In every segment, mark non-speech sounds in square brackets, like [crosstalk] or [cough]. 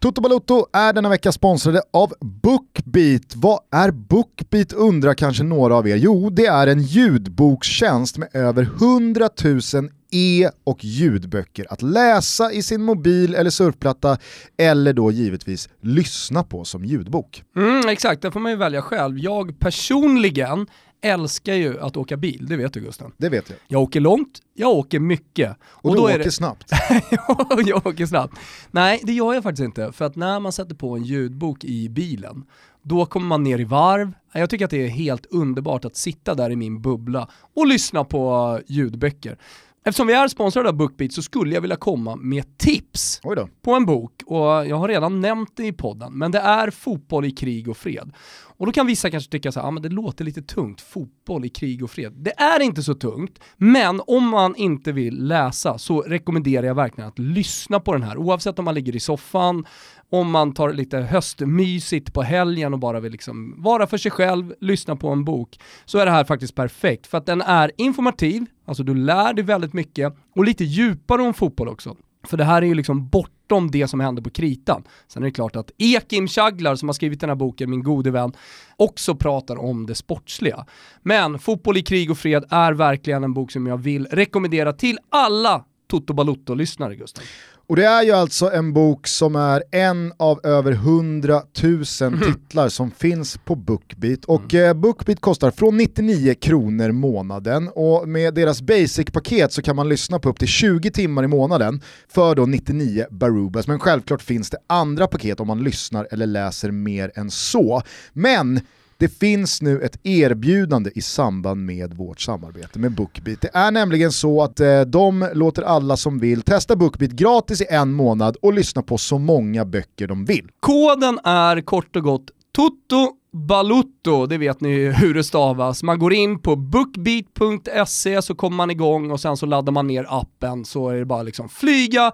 Toto Balotto är denna vecka sponsrade av Bookbeat. Vad är Bookbeat undrar kanske några av er. Jo, det är en ljudbokstjänst med över 100 000 e och ljudböcker att läsa i sin mobil eller surfplatta eller då givetvis lyssna på som ljudbok. Mm, exakt, det får man ju välja själv. Jag personligen älskar ju att åka bil, det vet du Gusten. Det vet jag. Jag åker långt, jag åker mycket. Och, och du åker det... snabbt. [laughs] jag åker snabbt. Nej, det gör jag faktiskt inte. För att när man sätter på en ljudbok i bilen, då kommer man ner i varv. Jag tycker att det är helt underbart att sitta där i min bubbla och lyssna på ljudböcker. Eftersom vi är sponsrade av Bookbeat så skulle jag vilja komma med tips på en bok och jag har redan nämnt det i podden, men det är Fotboll i krig och fred. Och då kan vissa kanske tycka så här, ah, men det låter lite tungt, fotboll i krig och fred. Det är inte så tungt, men om man inte vill läsa så rekommenderar jag verkligen att lyssna på den här, oavsett om man ligger i soffan, om man tar lite höstmysigt på helgen och bara vill liksom vara för sig själv, lyssna på en bok, så är det här faktiskt perfekt. För att den är informativ, alltså du lär dig väldigt mycket, och lite djupare om fotboll också. För det här är ju liksom bortom det som händer på kritan. Sen är det klart att Ekim Chaglar som har skrivit den här boken, min gode vän, också pratar om det sportsliga. Men Fotboll i krig och fred är verkligen en bok som jag vill rekommendera till alla Toto Balutto-lyssnare Gustav. Och det är ju alltså en bok som är en av över 100 000 mm. titlar som finns på Bookbeat. Och mm. eh, Bookbeat kostar från 99 kronor månaden och med deras basic-paket så kan man lyssna på upp till 20 timmar i månaden för då 99 Barubas. Men självklart finns det andra paket om man lyssnar eller läser mer än så. Men det finns nu ett erbjudande i samband med vårt samarbete med Bookbeat. Det är nämligen så att eh, de låter alla som vill testa Bookbeat gratis i en månad och lyssna på så många böcker de vill. Koden är kort och gott TOTO Balutto, det vet ni hur det stavas. Man går in på bookbeat.se så kommer man igång och sen så laddar man ner appen så är det bara liksom flyga,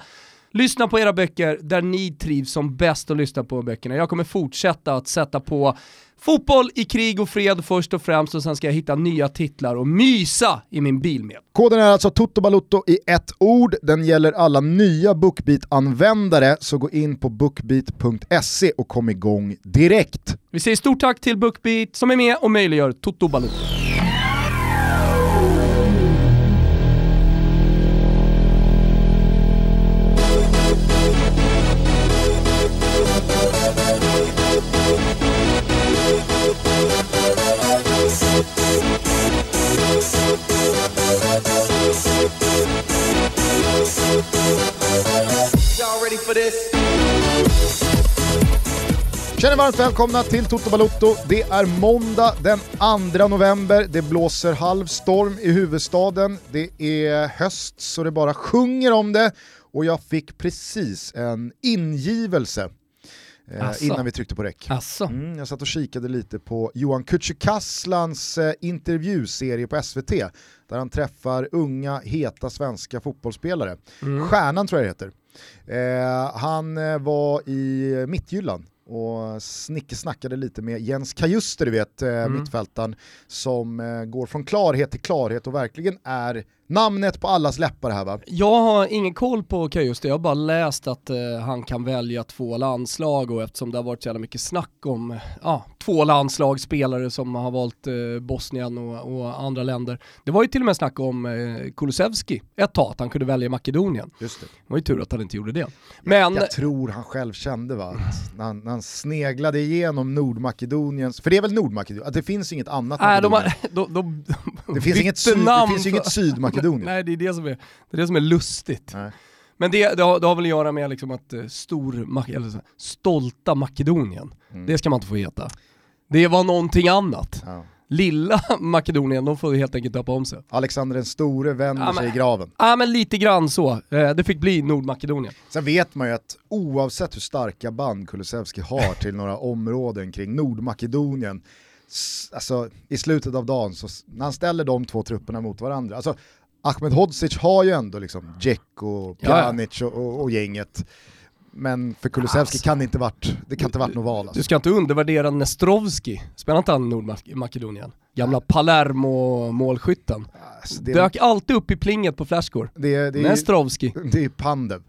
lyssna på era böcker där ni trivs som bäst att lyssna på böckerna. Jag kommer fortsätta att sätta på Fotboll i krig och fred först och främst och sen ska jag hitta nya titlar och mysa i min bil med. Koden är alltså Toto i ett ord. Den gäller alla nya Bookbeat-användare, så gå in på bookbeat.se och kom igång direkt. Vi säger stort tack till Bookbeat som är med och möjliggör Toto Balutto. Känner varmt välkomna till Toto Balotto. Det är måndag den 2 november, det blåser halv storm i huvudstaden, det är höst så det bara sjunger om det. Och jag fick precis en ingivelse eh, innan vi tryckte på räck. Mm, jag satt och kikade lite på Johan Kücükaslans eh, intervjuserie på SVT där han träffar unga, heta svenska fotbollsspelare. Mm. Stjärnan tror jag det heter. Eh, han eh, var i Mittjylland och Snicke snackade lite med Jens Kajuster, du vet, eh, mm. mittfältaren, som eh, går från klarhet till klarhet och verkligen är namnet på allas läppar här va? Jag har ingen koll på Kajuste, jag har bara läst att eh, han kan välja två landslag och eftersom det har varit så jävla mycket snack om ja, två landslagsspelare som har valt eh, Bosnien och, och, andra länder. Det var ju till och med snack om eh, Kulusevski ett tag, att han kunde välja Makedonien. Just det. det var ju tur att han inte gjorde det. Men... Jag tror han själv kände va, när han, när han sneglade igenom Nordmakedoniens, för det är väl Nordmakedonien, att det finns inget annat Nej, de har, [laughs] de, de, det, finns inget syd, det finns ju inget Sydmakedonien. [laughs] Nej, det är det som är, det är, det som är lustigt. Nej. Men det, det, har, det har väl att göra med liksom att uh, stor, eller stolta Makedonien, mm. det ska man inte få heta. Det var någonting annat. Ja. Lilla Makedonien, de får helt enkelt döpa om sig. Alexander den store vänder ja, men, sig i graven. Ja men lite grann så. Eh, det fick bli Nordmakedonien. Sen vet man ju att oavsett hur starka band Kulusevski har till några områden kring Nordmakedonien, alltså i slutet av dagen, så när han ställer de två trupperna mot varandra, alltså Ahmed Hodzic har ju ändå liksom Dzeko, Pjanic och, och, och gänget. Men för Kulusevski alltså, kan det inte varit, det kan inte varit något val. Alltså. Du ska inte undervärdera Nestrovski, spelar inte han Nordmakedonien? Gamla Palermo-målskytten. Alltså, det Dök alltid upp i plinget på flashscore. Det, det, Nestrovski. [laughs] Det är Pandev.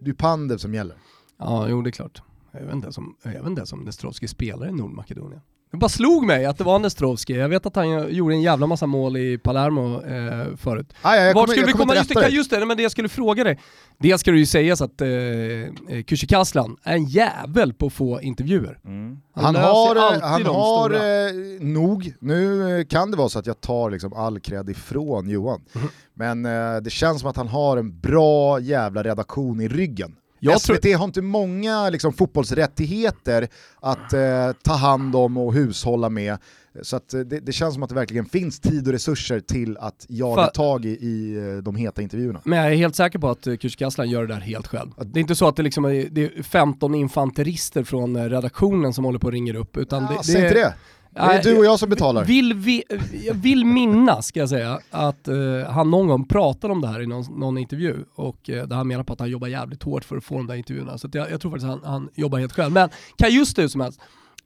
Det är Pandev som gäller. Ja, jo det är klart. Jag vet inte ens om, jag vet inte ens om Nestrovski spelar i Nordmakedonien. Det bara slog mig att det var Nestrovski. Jag vet att han gjorde en jävla massa mål i Palermo eh, förut. Ah, ja, Vart skulle vi komma? Just det, just det, men det jag skulle fråga dig. Dels ska det ju sägas att eh, eh Kücükaslan är en jävel på att få intervjuer. Mm. Han, har, han har eh, nog, nu eh, kan det vara så att jag tar liksom all cred ifrån Johan, mm. men eh, det känns som att han har en bra jävla redaktion i ryggen. Jag SVT tror... har inte många liksom, fotbollsrättigheter att eh, ta hand om och hushålla med. Så att, eh, det, det, känns som att det verkligen finns tid och resurser till att jaga För... tag i, i eh, de heta intervjuerna. Men jag är helt säker på att eh, Kücükaslan gör det där helt själv. Det är inte så att det, liksom är, det är 15 infanterister från redaktionen som håller på och ringer upp. Utan ja, det, det, inte det. Det är du och jag som betalar. Vill vi, jag vill minnas, ska jag säga, att uh, han någon gång pratade om det här i någon, någon intervju och uh, där han menar på att han jobbar jävligt hårt för att få de där intervjuerna. Så jag, jag, tror faktiskt att han, han jobbar helt själv. Men kan just det som helst,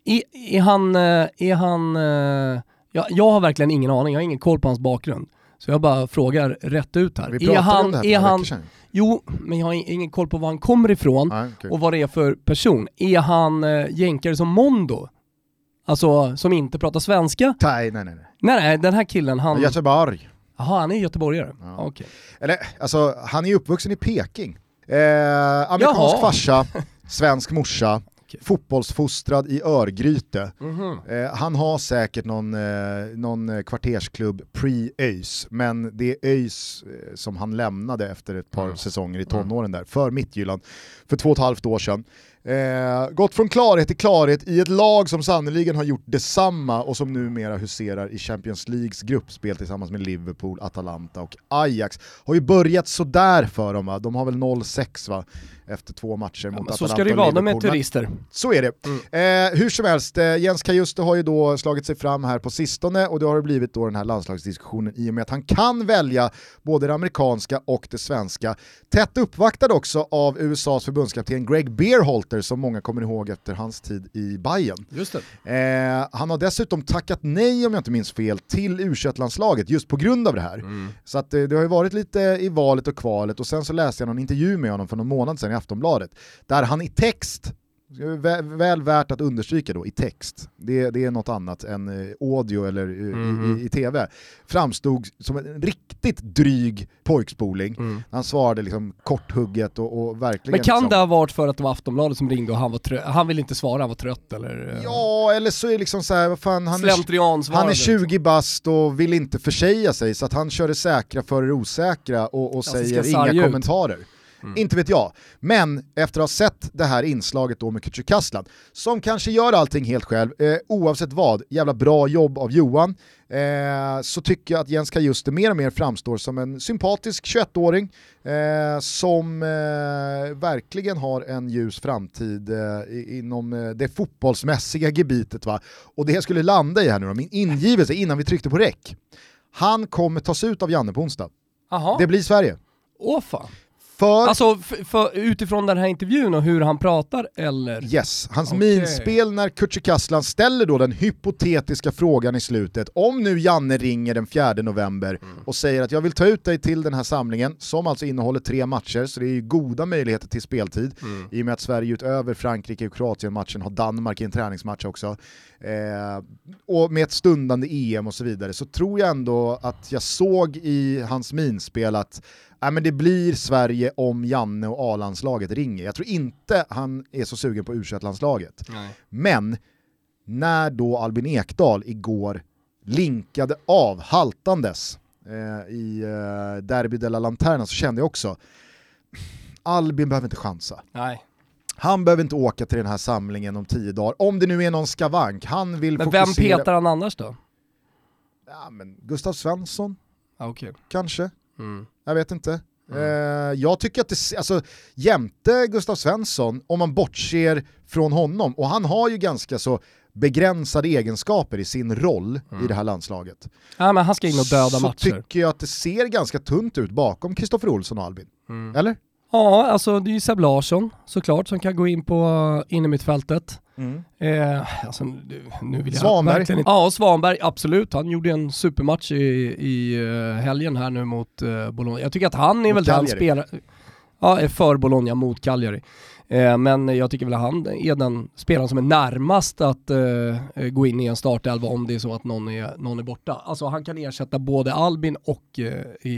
är, är han, uh, är han uh, jag, jag har verkligen ingen aning, jag har ingen koll på hans bakgrund. Så jag bara frågar rätt ut här. Vi är han, om det här är han, sedan. Jo, men jag har ingen koll på var han kommer ifrån ah, okay. och vad det är för person. Är han uh, jänkare som Mondo? Alltså som inte pratar svenska? Nej, nej, nej. Nej, nej, den här killen han... Göteborg. Jaha, han är göteborgare? Ja. Okay. Eller, alltså han är ju uppvuxen i Peking. Eh, amerikansk Jaha. farsa, [laughs] svensk morsa, okay. fotbollsfostrad i Örgryte. Mm -hmm. eh, han har säkert någon, eh, någon kvartersklubb pre-ÖIS, men det är ÖIS eh, som han lämnade efter ett par mm. säsonger i tonåren där, för Midtjylland, för två och ett halvt år sedan. Eh, gått från klarhet till klarhet i ett lag som sannoliken har gjort detsamma och som numera huserar i Champions Leagues gruppspel tillsammans med Liverpool, Atalanta och Ajax. Har ju börjat sådär för dem va, de har väl 0-6 va, efter två matcher ja, mot Atalanta Så ska det vara, de är turister. Så är det. Mm. Eh, hur som helst, eh, Jens Kajuste har ju då slagit sig fram här på sistone och det har blivit då den här landslagsdiskussionen i och med att han kan välja både det amerikanska och det svenska. Tätt uppvaktad också av USAs förbundskapten Greg Beerholter som många kommer ihåg efter hans tid i Bayern. Just eh, han har dessutom tackat nej, om jag inte minns fel, till u landslaget just på grund av det här. Mm. Så att, eh, det har ju varit lite i valet och kvalet och sen så läste jag någon intervju med honom för någon månad sedan i Aftonbladet, där han i text Väl värt att understryka då i text, det, det är något annat än eh, audio eller mm. i, i, tv, framstod som en riktigt dryg pojkspoling. Mm. Han svarade liksom korthugget och, och verkligen... Men kan liksom... det ha varit för att det var Aftonbladet som ringde och han var trött, han ville inte svara, han var trött eller? Ja, eller så är det liksom så här, vad fan, han, är, han är 20 liksom. bast och vill inte försäga sig så att han kör det säkra för det osäkra och, och säger inga kommentarer. Mm. Inte vet jag. Men efter att ha sett det här inslaget då med Kücükaslan, som kanske gör allting helt själv, eh, oavsett vad, jävla bra jobb av Johan, eh, så tycker jag att Jens Kajuste mer och mer framstår som en sympatisk 21-åring eh, som eh, verkligen har en ljus framtid eh, inom eh, det fotbollsmässiga gebitet. Va? Och det jag skulle landa i här nu då, min ingivelse innan vi tryckte på räck. Han kommer tas ut av Janne på onsdag. Aha. Det blir Sverige. Åh fan. För... Alltså för, utifrån den här intervjun och hur han pratar eller? Yes, hans okay. minspel när Kücükaslan ställer då den hypotetiska frågan i slutet, om nu Janne ringer den 4 november mm. och säger att jag vill ta ut dig till den här samlingen, som alltså innehåller tre matcher, så det är ju goda möjligheter till speltid, mm. i och med att Sverige utöver Frankrike och Kroatien-matchen har Danmark i en träningsmatch också. Eh, och med ett stundande EM och så vidare, så tror jag ändå att jag såg i hans minspel att Nej, men det blir Sverige om Janne och A-landslaget ringer. Jag tror inte han är så sugen på u landslaget Men när då Albin Ekdal igår linkade av haltandes eh, i eh, Derby de la Lanterna så kände jag också Albin behöver inte chansa. Nej. Han behöver inte åka till den här samlingen om tio dagar, om det nu är någon skavank. Han vill men fokusera... vem petar han annars då? Ja, men Gustav Svensson, okay. kanske. Mm. Jag vet inte. Mm. Uh, jag tycker att det, alltså jämte Gustav Svensson, om man bortser från honom, och han har ju ganska så begränsade egenskaper i sin roll mm. i det här landslaget. Ja, men han ska in och döda så matcher. Så tycker jag att det ser ganska tunt ut bakom Kristoffer Olsson och Albin. Mm. Eller? Ja, alltså det är ju Seb Larsson såklart som kan gå in på uh, innermittfältet. Mm. Eh, alltså, nu vill jag Svanberg? Inte... Ja, Svanberg, absolut. Han gjorde en supermatch i, i uh, helgen här nu mot uh, Bologna. Jag tycker att han är mot väl Cagliari. den spelaren, ja, för Bologna mot Cagliari. Eh, men jag tycker väl att han är den spelaren som är närmast att eh, gå in i en startelva om det är så att någon är, någon är borta. Alltså han kan ersätta både Albin och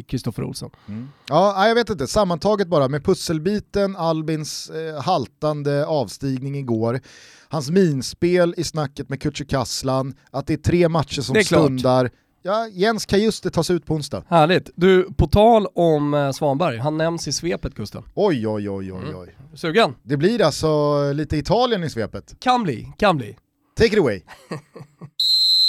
Kristoffer eh, Olsson. Mm. Ja, jag vet inte, sammantaget bara med pusselbiten, Albins haltande avstigning igår, hans minspel i snacket med Kücükaslan, att det är tre matcher som stundar. Ja, Jens kan just det tas ut på onsdag. Härligt. Du, på tal om eh, Svanberg, han nämns i svepet Gusten. Oj, oj, oj, oj, oj. Mm. Sugen? Det blir alltså lite Italien i svepet. Kan bli, kan bli. Take it away.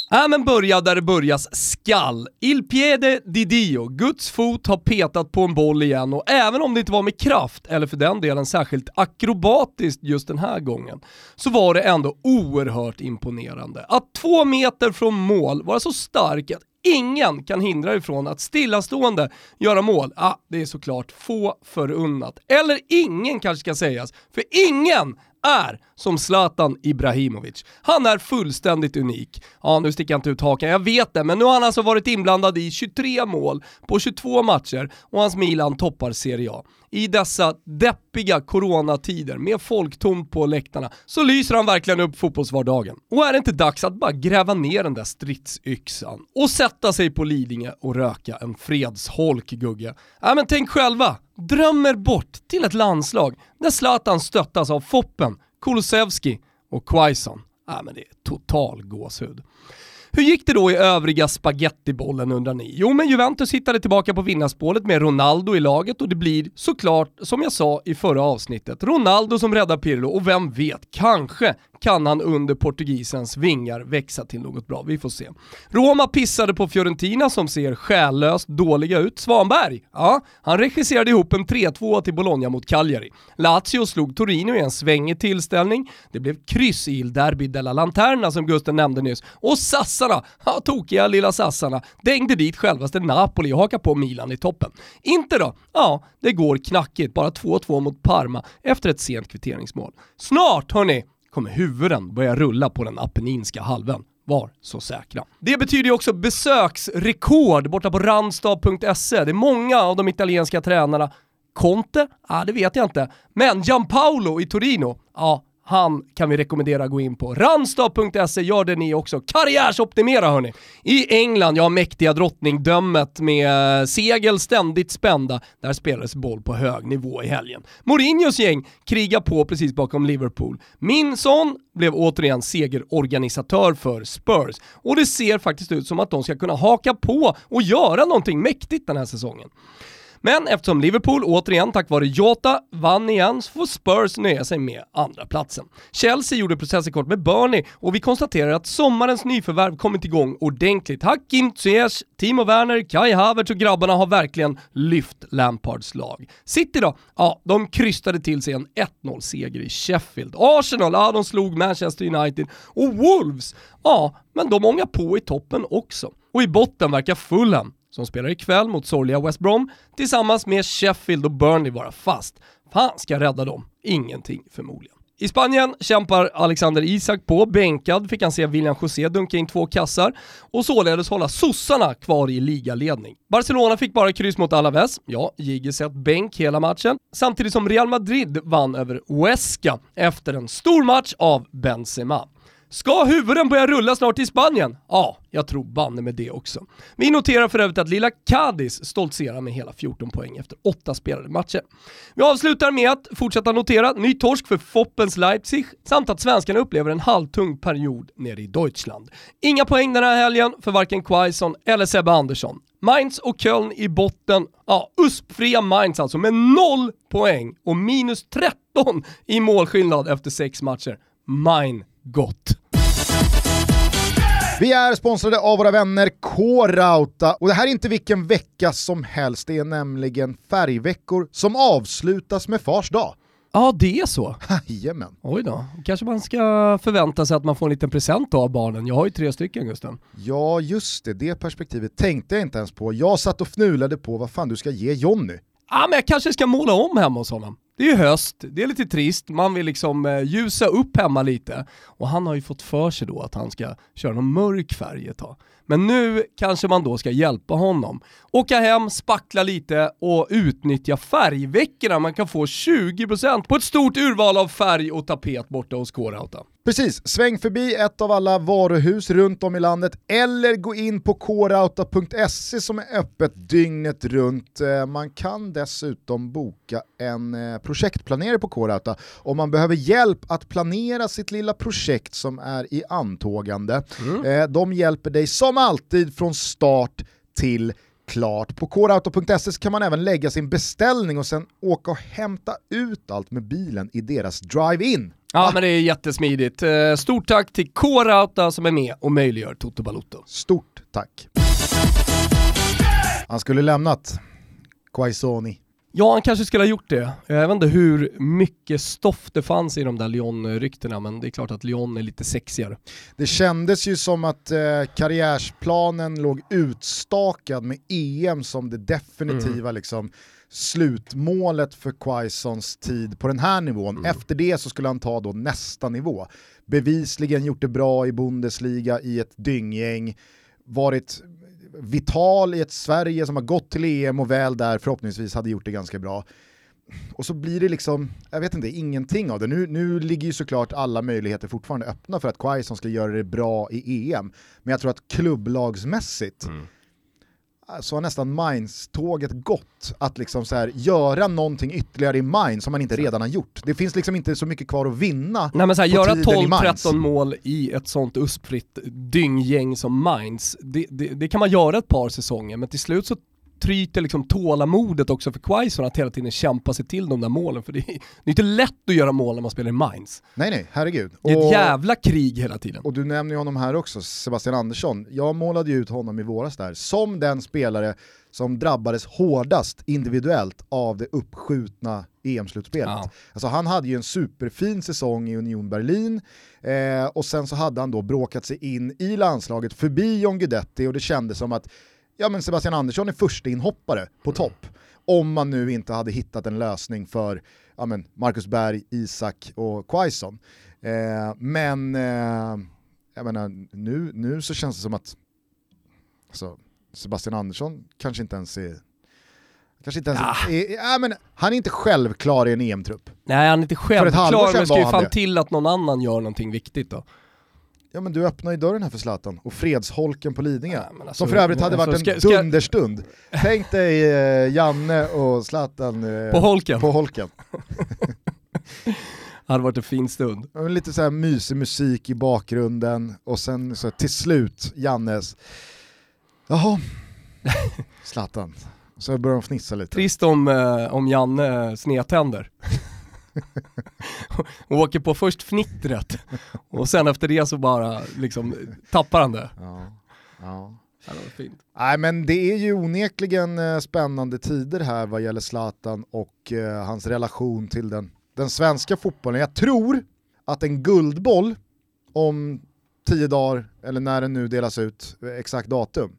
Ja [laughs] men börja där det börjas skall. Il piede di Dio, Guds fot har petat på en boll igen och även om det inte var med kraft, eller för den delen särskilt akrobatiskt just den här gången, så var det ändå oerhört imponerande. Att två meter från mål vara så stark att ingen kan hindra ifrån att stillastående göra mål, ah, det är såklart få förunnat. Eller ingen kanske ska sägas, för ingen är som Zlatan Ibrahimovic. Han är fullständigt unik. Ja, nu sticker jag inte ut hakan, jag vet det, men nu har han alltså varit inblandad i 23 mål på 22 matcher och hans Milan toppar Serie A. I dessa deppiga coronatider med folktomt på läktarna så lyser han verkligen upp fotbollsvardagen. Och är det inte dags att bara gräva ner den där stridsyxan och sätta sig på Lidingö och röka en fredsholk, Gugge? Ja men tänk själva, drömmer bort till ett landslag där Zlatan stöttas av Foppen, Kulusevski och Quaison. Äh, men det är total gåshud. Hur gick det då i övriga spagettibollen undrar ni? Jo, men Juventus hittade tillbaka på vinnarspålet med Ronaldo i laget och det blir såklart, som jag sa i förra avsnittet, Ronaldo som räddar Pirlo och vem vet, kanske kan han under portugisens vingar växa till något bra. Vi får se. Roma pissade på Fiorentina som ser själlöst dåliga ut. Svanberg, ja, han regisserade ihop en 3-2 till Bologna mot Cagliari. Lazio slog Torino i en svängig tillställning. Det blev kryss i Il Derby della Lanterna som Gusten nämnde nyss. Och sassarna, ja tokiga lilla sassarna, dängde dit självaste Napoli och hakade på Milan i toppen. Inte då? Ja, det går knackigt. Bara 2-2 mot Parma efter ett sent kvitteringsmål. Snart hörni, kommer huvuden börja rulla på den apenninska halvön. Var så säkra. Det betyder ju också besöksrekord borta på randstad.se. Det är många av de italienska tränarna Conte? Ja, det vet jag inte. Men Gianpaolo i Torino? Ja, han kan vi rekommendera att gå in på. Randstad.se, gör det ni också. Karriärsoptimera hörni! I England, ja mäktiga drottningdömet med eh, segel ständigt spända, där spelades boll på hög nivå i helgen. Mourinhos gäng krigar på precis bakom Liverpool. Min son blev återigen segerorganisatör för Spurs och det ser faktiskt ut som att de ska kunna haka på och göra någonting mäktigt den här säsongen. Men eftersom Liverpool återigen tack vare Jota vann igen så får Spurs nöja sig med andra platsen. Chelsea gjorde processrekord med Burnley och vi konstaterar att sommarens nyförvärv kommit igång ordentligt. Hakim Ziyech, Timo Werner, Kai Havertz och grabbarna har verkligen lyft Lampards lag. City då? Ja, de krystade till sig en 1-0-seger i Sheffield. Arsenal, ja de slog Manchester United. Och Wolves, ja, men de ångar på i toppen också. Och i botten verkar Fulham som spelar ikväll mot sorgliga West Brom, tillsammans med Sheffield och Burnley vara fast. Fan ska rädda dem? Ingenting förmodligen. I Spanien kämpar Alexander Isak på, bänkad fick han se William José dunka in två kassar och således hålla sossarna kvar i ligaledning. Barcelona fick bara kryss mot Alaves, ja, Jigge sett bänk hela matchen, samtidigt som Real Madrid vann över Huesca efter en stor match av Benzema. Ska huvuden börja rulla snart i Spanien? Ja, jag tror banne med det också. Vi noterar för övrigt att lilla Cadiz stoltserar med hela 14 poäng efter 8 spelade matcher. Vi avslutar med att fortsätta notera ny torsk för Foppens Leipzig samt att svenskarna upplever en halvtung period nere i Deutschland. Inga poäng den här helgen för varken Quaison eller Sebbe Andersson. Mainz och Köln i botten. Ja, USP-fria Mainz alltså med 0 poäng och minus 13 i målskillnad efter 6 matcher. Mainz gott. Vi är sponsrade av våra vänner K-Rauta och det här är inte vilken vecka som helst, det är nämligen färgveckor som avslutas med Fars dag. Ja, det är så. [laughs] Jajamän. Oj då, kanske man ska förvänta sig att man får en liten present av barnen. Jag har ju tre stycken Gusten. Ja, just det, det perspektivet tänkte jag inte ens på. Jag satt och fnulade på vad fan du ska ge Jonny. Ja, men jag kanske ska måla om hemma hos honom. Det är ju höst, det är lite trist, man vill liksom eh, ljusa upp hemma lite. Och han har ju fått för sig då att han ska köra någon mörk färg ett tag. Men nu kanske man då ska hjälpa honom. Åka hem, spackla lite och utnyttja färgveckorna. Man kan få 20% på ett stort urval av färg och tapet borta hos K-Rauta. Precis, sväng förbi ett av alla varuhus runt om i landet eller gå in på korauta.se som är öppet dygnet runt. Eh, man kan dessutom boka en eh, projektplanerare på Korauta om man behöver hjälp att planera sitt lilla projekt som är i antågande. Mm. Eh, de hjälper dig som alltid från start till klart. På coreauto.se kan man även lägga sin beställning och sen åka och hämta ut allt med bilen i deras drive-in. Ja men det är jättesmidigt. Eh, stort tack till K-Rauta som är med och möjliggör Toto Balotto. Stort tack. Han skulle lämnat Quaisoni. Ja, han kanske skulle ha gjort det. Jag vet inte hur mycket stoff det fanns i de där Lyon-ryktena, men det är klart att Lyon är lite sexigare. Det kändes ju som att eh, karriärsplanen låg utstakad med EM som det definitiva mm. liksom, slutmålet för Quaisons tid på den här nivån. Mm. Efter det så skulle han ta då nästa nivå. Bevisligen gjort det bra i Bundesliga i ett dynggäng, varit vital i ett Sverige som har gått till EM och väl där förhoppningsvis hade gjort det ganska bra. Och så blir det liksom, jag vet inte, ingenting av det. Nu, nu ligger ju såklart alla möjligheter fortfarande öppna för att Quaison ska göra det bra i EM. Men jag tror att klubblagsmässigt mm så har nästan Mainz-tåget gått att liksom så här, göra någonting ytterligare i Mainz som man inte redan har gjort. Det finns liksom inte så mycket kvar att vinna Nej men så här, Göra 12-13 mål i ett sånt uspfritt dynggäng som Mainz, det, det, det, kan man göra ett par säsonger men till slut så tryter liksom tålamodet också för Quaison att hela tiden kämpa sig till de där målen. För det är, det är inte lätt att göra mål när man spelar i Mainz. Nej nej, herregud. Det är ett jävla krig hela tiden. Och du nämner ju honom här också, Sebastian Andersson. Jag målade ju ut honom i våras där som den spelare som drabbades hårdast individuellt av det uppskjutna EM-slutspelet. Ja. Alltså han hade ju en superfin säsong i Union Berlin eh, och sen så hade han då bråkat sig in i landslaget förbi John Guidetti och det kändes som att ja men Sebastian Andersson är första inhoppare på topp. Om man nu inte hade hittat en lösning för ja men, Marcus Berg, Isak och Quaison. Eh, men eh, jag menar, nu, nu så känns det som att alltså, Sebastian Andersson kanske inte ens är Kanske inte ens ja. är, ja, men han är inte självklar i en EM-trupp. Nej han är inte självklar, men det ska ju fan till att någon annan gör någonting viktigt då. Ja men du öppnar ju dörren här för Zlatan och fredsholken på Lidingö. Ja, alltså, som för övrigt hade varit alltså, en ska, dunderstund. Tänk dig eh, Janne och Zlatan eh, på holken. På holken. Det [laughs] hade varit en fin stund. Lite så här mysig musik i bakgrunden och sen så till slut Jannes, jaha, [laughs] Zlatan. Så börjar de fnissa lite. Trist om, eh, om Janne snedtänder. [laughs] och åker på först fnittret och sen efter det så bara liksom tappar han det. Ja. Ja. det Nej men det är ju onekligen eh, spännande tider här vad gäller Zlatan och eh, hans relation till den, den svenska fotbollen. Jag tror att en guldboll om tio dagar, eller när den nu delas ut, eh, exakt datum,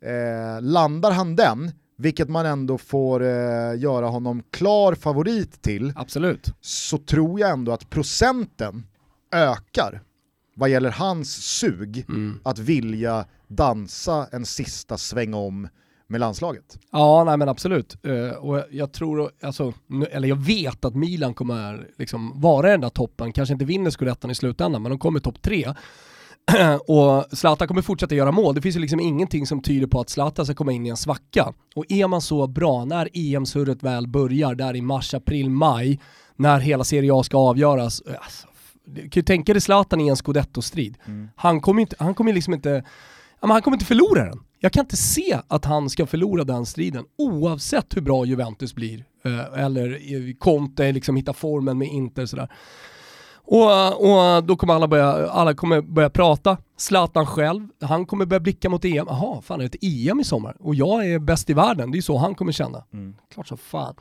eh, landar han den vilket man ändå får eh, göra honom klar favorit till, Absolut. så tror jag ändå att procenten ökar vad gäller hans sug mm. att vilja dansa en sista sväng om med landslaget. Ja, nej men absolut. Uh, och jag tror, alltså, eller jag vet att Milan kommer liksom vara den där toppen, kanske inte vinner skurettan i slutändan, men de kommer topp tre. [clears throat] och Zlatan kommer fortsätta göra mål. Det finns ju liksom ingenting som tyder på att Zlatan ska komma in i en svacka. Och är man så bra när EM-surret väl börjar, där i mars, april, maj, när hela Serie A ska avgöras, alltså, du kan ju tänka dig Zlatan i en scudetto-strid. Mm. Han kommer inte, han kommer liksom inte, han kommer inte förlora den. Jag kan inte se att han ska förlora den striden oavsett hur bra Juventus blir. Eh, eller Conte liksom hittar formen med Inter sådär. Och, och då kommer alla börja, alla kommer börja prata. Zlatan själv, han kommer börja blicka mot EM. Jaha, fan är det ett EM i sommar? Och jag är bäst i världen, det är så han kommer känna. Mm. Klart som fan.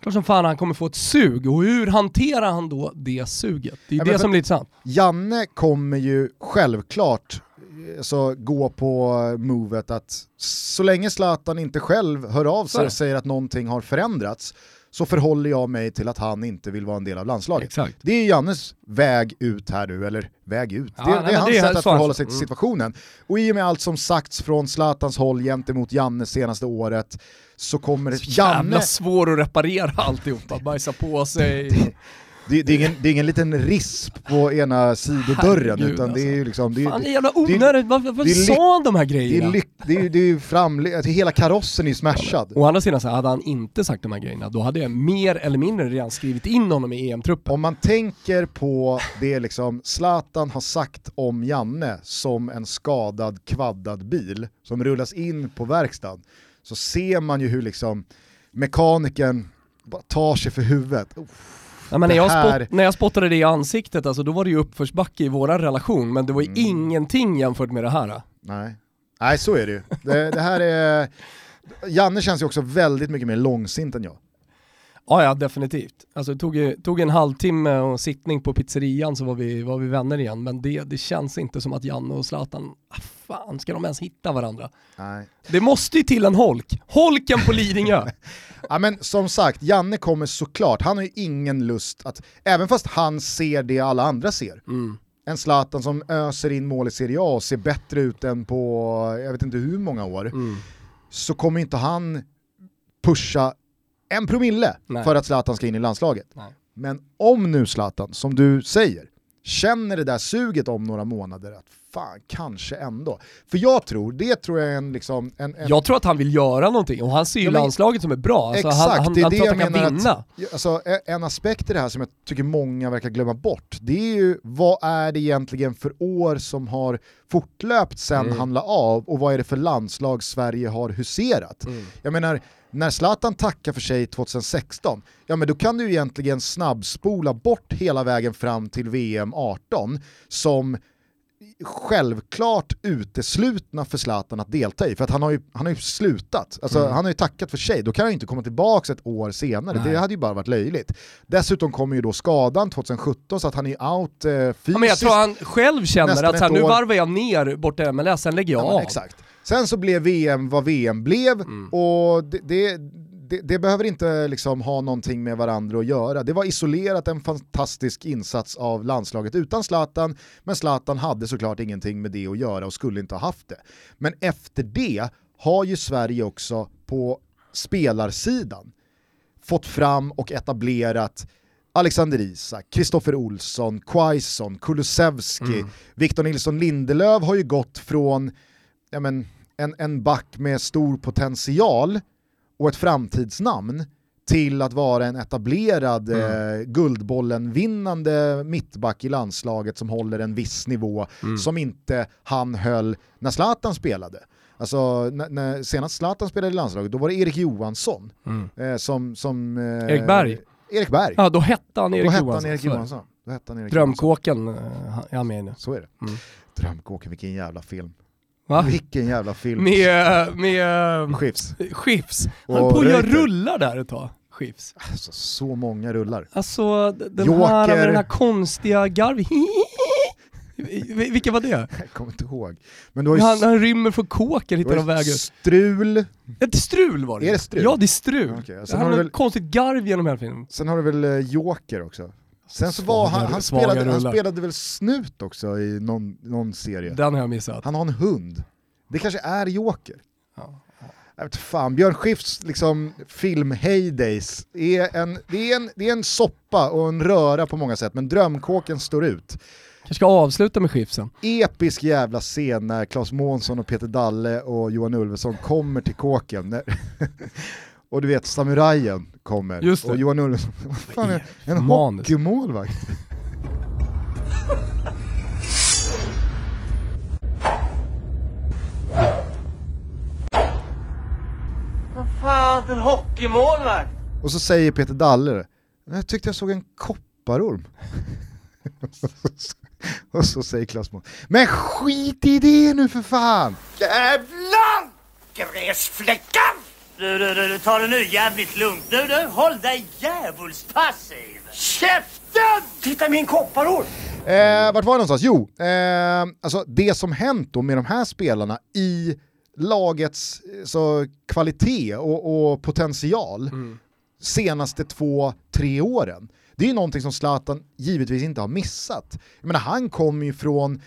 Klart som fan han kommer få ett sug, och hur hanterar han då det suget? Det är ja, det som blir intressant. Janne kommer ju självklart eh, så gå på movet att så länge Zlatan inte själv hör av sig och säger att någonting har förändrats så förhåller jag mig till att han inte vill vara en del av landslaget. Exakt. Det är Jannes väg ut här nu, eller väg ut, Ja, det, nej, det är hans det är sätt så att förhålla sig till mm. situationen. Och i och med allt som sagts från Zlatans håll gentemot Janne senaste året så kommer. Jävla Janne, svår att reparera alltihopa, bajsa på sig. [laughs] det, det, är ingen, det är ingen liten risp på ena sidodörren Herregud, utan det är ju liksom... Det är, Fan det är det, jävla det är- onödigt, varför, varför det är sa han de här det grejerna? är, lyck, det är, det är ju framle- alltså hela karossen är ju smashad. Å andra sidan så hade han inte sagt de här grejerna, då hade jag mer eller mindre redan skrivit in honom i EM-truppen. Om man tänker på det liksom Zlatan har sagt om Janne som en skadad, kvaddad bil som rullas in på verkstaden, så ser man ju hur liksom mekanikern bara tar sig för huvudet. Uff, Ja, men när, jag här- spott, när jag spottade det i ansiktet, alltså, då var det ju uppförsbacke i våran relation, men det var ju Mm. ingenting jämfört med det här. nej. nej, så är det ju. Det, det här är... Janne känns ju också väldigt mycket mer långsint än jag. Ja, ja definitivt. Alltså det tog, tog en halvtimme och sittning på pizzerian så var vi, var vi vänner igen, men det, det känns inte som att Janne och Zlatan, ah, fan ska de ens hitta varandra? Nej. Det måste ju till en holk. Holken på Lidingö! [laughs] Ja men som sagt, Janne kommer såklart, han har ju ingen lust att, även fast han ser det alla andra ser, Mm. en Zlatan som öser in mål i Serie A och ser bättre ut än på, jag vet inte hur många år, Mm. så kommer inte han pusha en promille Nej. för att Zlatan ska in i landslaget. Nej. Men om nu Zlatan, som du säger, känner det där suget om några månader att fan, kanske ändå. För jag tror, det tror jag är en liksom, en, en Jag tror att han vill göra någonting och han ser ju Ja, men- landslaget som är bra. Alltså, Exakt, han, han, det är han det jag menar vinna. att, alltså, e- en aspekt i det här som jag tycker många verkar glömma bort, det är ju vad är det egentligen för år som har fortlöpt sen Mm. han la av och vad är det för landslag Sverige har huserat? Mm. Jag menar, när Zlatan tackar för sig 2016, ja men då kan du ju egentligen snabbspola bort hela vägen fram till VM 18 som självklart uteslutna för Zlatan att delta i, för att han har ju, han har ju slutat. Alltså, Mm. Han har ju tackat för sig, då kan han ju inte komma tillbaka ett år senare, Nej. det hade ju bara varit löjligt. Dessutom kommer ju då skadan 2017 så att han är out eh, fysiskt. Ja, men jag tror han själv känner att här, nu varvar jag ner borta i MLS, sen lägger jag Ja, av. exakt. Sen så blev VM vad VM blev Mm. och det, det, det, det behöver inte liksom ha någonting med varandra att göra. Det var isolerat en fantastisk insats av landslaget utan Zlatan, men Zlatan hade såklart ingenting med det att göra och skulle inte ha haft det. Men efter det har ju Sverige också på spelarsidan fått fram och etablerat Alexander Isak, Kristoffer Olsson, Quaison, Kulusevski, Mm. Victor Nilsson Lindelöf har ju gått från ja men, en, en back med stor potential och ett framtidsnamn till att vara en etablerad Mm. eh, Guldbollen-vinnande mittback i landslaget som håller en viss nivå Mm. som inte han höll när Zlatan spelade. Alltså när, när senast Zlatan spelade i landslaget, då var det Erik Johansson Mm. eh, som... som eh, Erik Berg? Erik Berg. Ja, då hette han Erik då Johansson. han Erik så är det. Johansson. Då hette han Erik Johansson. Drömkåken eh, är han med i nu. Så är det. Mm. Drömkåken, vilken jävla film. Va? Vilken jävla film. Med, med Skifs. Skifs. Han Och på att göra rullar där ett tag, Skifs. Alltså, så många rullar. Alltså den Joker. här med den här konstiga garv... [laughs] Vilka var det? Jag kommer inte ihåg. Men du har ju, Han, han rymmer från kåken, hittar de vägen. strul, Ett strul var det Är det strul? Ja det är strul. Och sen han har har väl- konstigt garv genom hela filmen. sen har du väl eh, Joker också. Sen så var han, han, spelade, han spelade väl snut också i någon, någon serie. Den har jag missat. Han har en hund. Det kanske är Joker. Ja. Jag vet fan, Björn Skifs liksom, film Heydays är en, det, är en, det är en soppa och en röra på många sätt, men drömkåken står ut. Jag ska avsluta med Skifsen. Episk jävla scen när Claes Månsson och Peter Dalle och Johan Ulveson kommer till kåken. [laughs] Och du vet, samurajen kommer. Just det. Och Johan Ulveson, [laughs] vad fan är en Manus. hockeymålvakt? Vad fan, en hockeymålvakt? Och så säger Peter Dalle det. Jag tyckte jag såg en kopparorm. [laughs] och så säger Claes Månsson, men skit i det nu för fan! Jävlar! Gräsfläckar! Du, du, du, du, ta det nu jävligt lugnt. Nu du, håll dig djävulspassiv. Käften! Titta min kopparorm! Eh, vart var jag någonstans? Jo, eh, alltså det som hänt då med de här spelarna i lagets eh, så, kvalitet och, och potential senaste två, tre åren. Det är ju någonting som Zlatan givetvis inte har missat. Jag menar, han kom ju från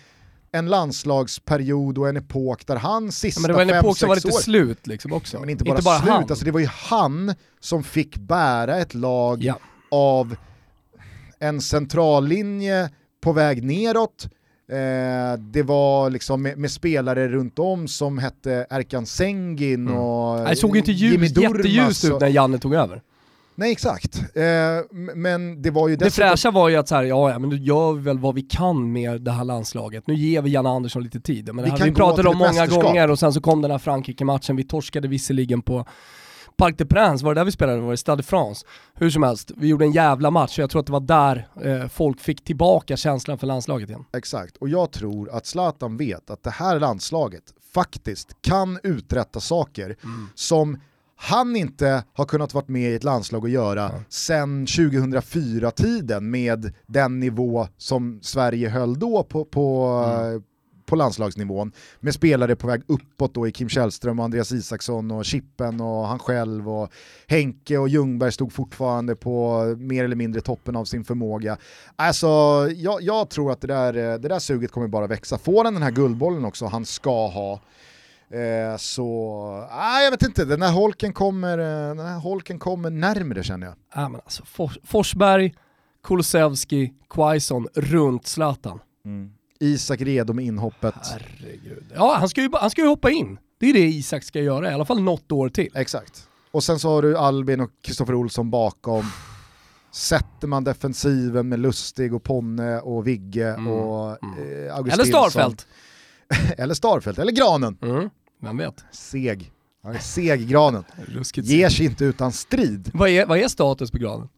en landslagsperiod och en epok där han sista ja, men det var en fem, epok som var lite år, slut liksom också. Ja, men inte bara, inte bara slut, han. Alltså, det var ju han som fick bära ett lag ja. av en centrallinje på väg neråt, Eh, det var liksom med, med, spelare runt om som hette Erkan Sengin mm. och Det såg inte ljus, jätteljust ut när Janne tog över. Nej exakt, eh, men det var ju Det fräscha var ju att så här, ja, ja men nu gör vi väl vad vi kan med det här landslaget. Nu ger vi Janne Andersson lite tid. Men det vi, här, vi pratade om många gånger och sen så kom den här Frankrike-matchen, vi torskade visserligen på Parc des Princes, var det där vi spelade? Var det Stade de France? Hur som helst, vi gjorde en jävla match och jag tror att det var där eh, folk fick tillbaka känslan för landslaget igen. Exakt, och jag tror att Zlatan vet att det här landslaget faktiskt kan uträtta saker mm. som han inte har kunnat vara med i ett landslag och göra ja. sen 2004-tiden med den nivå som Sverige höll då på, på, mm på landslagsnivån med spelare på väg uppåt då i Kim Källström och Andreas Isaksson och Chippen och han själv och Henke och Ljungberg stod fortfarande på mer eller mindre toppen av sin förmåga. Alltså, jag, jag tror att det där, det där suget kommer bara växa. Får han den här guldbollen också, han ska ha, eh, så, ah, jag vet inte, den här holken kommer, eh, den här holken kommer närmre känner jag. Ja, men alltså, Forsberg, Kulusevski, Quaison runt Zlatan. Mm. Isak redo med inhoppet. Herregud. Ja, han ska, ju, han ska ju hoppa in. Det är det Isak ska göra, i alla fall något år till. Exakt. Och sen så har du Albin och Kristoffer Olsson bakom. Sätter man defensiven med Lustig och Ponne och Vigge mm. och mm. eh, Eller Starfelt. [laughs] eller Starfelt, eller Granen. Mm. Vem vet? Seg. Han är seg Granen. Ger sig inte utan strid. Vad är, vad är status på Granen?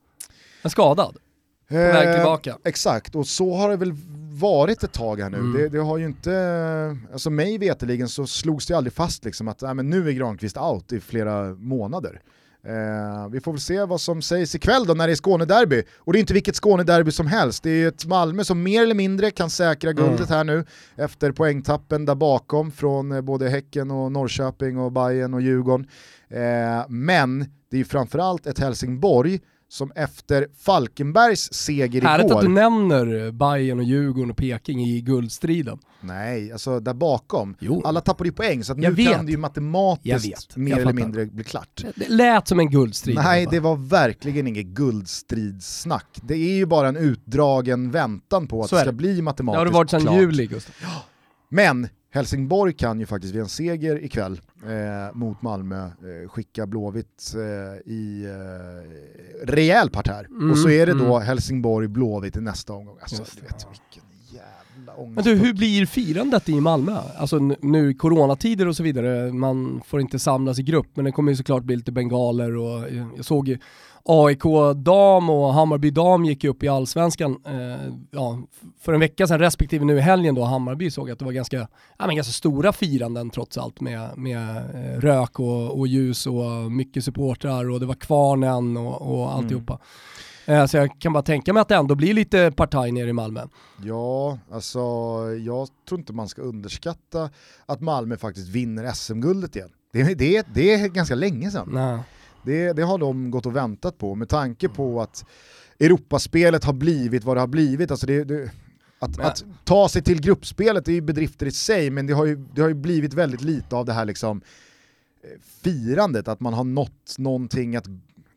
En skadad? På väg eh, tillbaka? Exakt, och så har det väl varit ett tag här nu. Mm. Det, det, har ju inte, alltså mig veteligen så slogs det aldrig fast liksom att äh, men nu är Granqvist out i flera månader. Eh, vi får väl se vad som sägs ikväll då när det är Skånederby. Och det är inte vilket Skånederby som helst, det är ett Malmö som mer eller mindre kan säkra mm. guldet mm. här nu efter poängtappen där bakom från eh, både Häcken och Norrköping och Bayern och Djurgården. Eh, men det är ju framförallt ett Helsingborg som efter Falkenbergs seger igår... Härligt att du nämner Bayern och Djurgården och Peking i guldstriden. Nej, alltså där bakom. Jo. Alla tappade ju poäng så att nu vet. kan det ju matematiskt mer eller mindre bli klart. Det lät som en guldstrid. Nej, det var verkligen inget guldstridssnack. Det är ju bara en utdragen väntan på att det ska bli matematiskt klart. Det har det varit sedan juli, Gustav. Men Helsingborg kan ju faktiskt vid en seger ikväll eh, mot Malmö eh, skicka Blåvitt eh, i eh, rejäl parterr. Mm, och så är det då mm. Helsingborg-Blåvitt i nästa omgång. Alltså, du vet, vilken jävla Men du, hur blir firandet i Malmö? Alltså nu i coronatider och så vidare, man får inte samlas i grupp, men det kommer ju såklart bli lite bengaler och jag såg ju AIK dam och Hammarby dam gick upp i allsvenskan eh, ja, för en vecka sedan respektive nu i helgen då Hammarby såg att det var ganska, ja, men ganska stora firanden trots allt med, med eh, rök och, och, ljus och mycket supportrar och det var kvarnen och, och alltihopa. Mm. Eh, så jag kan bara tänka mig att det ändå blir lite partaj nere i Malmö. Ja, alltså jag tror inte man ska underskatta att Malmö faktiskt vinner SM-guldet igen. Det, det, det är ganska länge sedan. Nej. Det, det har de gått och väntat på med tanke på att Europaspelet har blivit vad det har blivit. Alltså det, det att, att, ta sig till gruppspelet är ju bedrifter i sig, men det har ju, det har ju blivit väldigt lite av det här liksom eh, firandet, att man har nått någonting att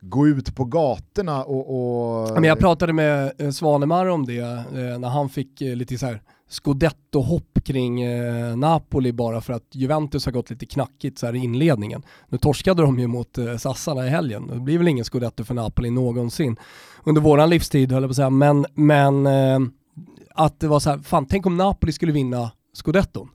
gå ut på gatorna och... och... Men jag pratade med eh, Svanemar om det eh, när han fick lite så här scudetto-hopp kring eh, Napoli bara för att Juventus har gått lite knackigt så här i inledningen. Nu torskade de ju mot eh, Sassarna i helgen. Det blir väl ingen scudetto för Napoli någonsin under våran livstid höll jag på att säga. Men, men eh, att det var så här, fan tänk om Napoli skulle vinna scudetton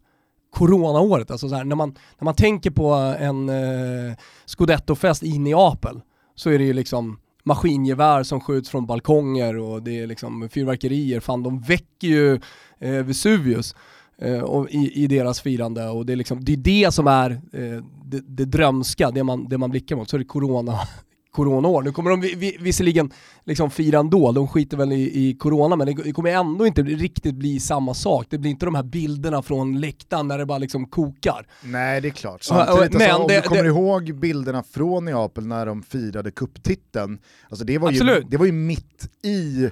coronaåret, alltså så här, när, man, när man tänker på en eh, scudetto-fest i Neapel så är det ju liksom maskingevär som skjuts från balkonger och det är liksom fyrverkerier, fan de väcker ju eh, Vesuvius eh, och i, i, deras firande och det är, liksom, det, är det som är eh, det, det drömska, det man, det man blickar mot, så är det corona [laughs] coronaår. Nu kommer de vi, vi, visserligen liksom fira ändå, de skiter väl i, i corona, men det, kommer ändå inte riktigt bli samma sak. Det blir inte de här bilderna från läktaren när det bara liksom kokar. Nej det är klart. Samtidigt, Men alltså, om det- du kommer det- ihåg bilderna från Neapel när de firade kupptiteln, alltså det var, ju, Absolut. det var ju mitt i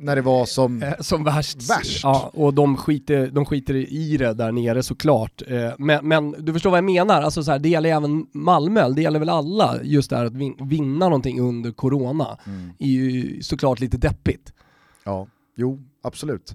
när det var som... Eh, Som värst. Värst. Ja, och de skiter, de skiter i det där nere såklart. Eh, Men, men du förstår vad jag menar, alltså så här, det gäller även Malmö, det gäller väl alla, just det här att vin, vinna någonting under corona. Mm. är ju såklart lite deppigt. Ja, jo, absolut.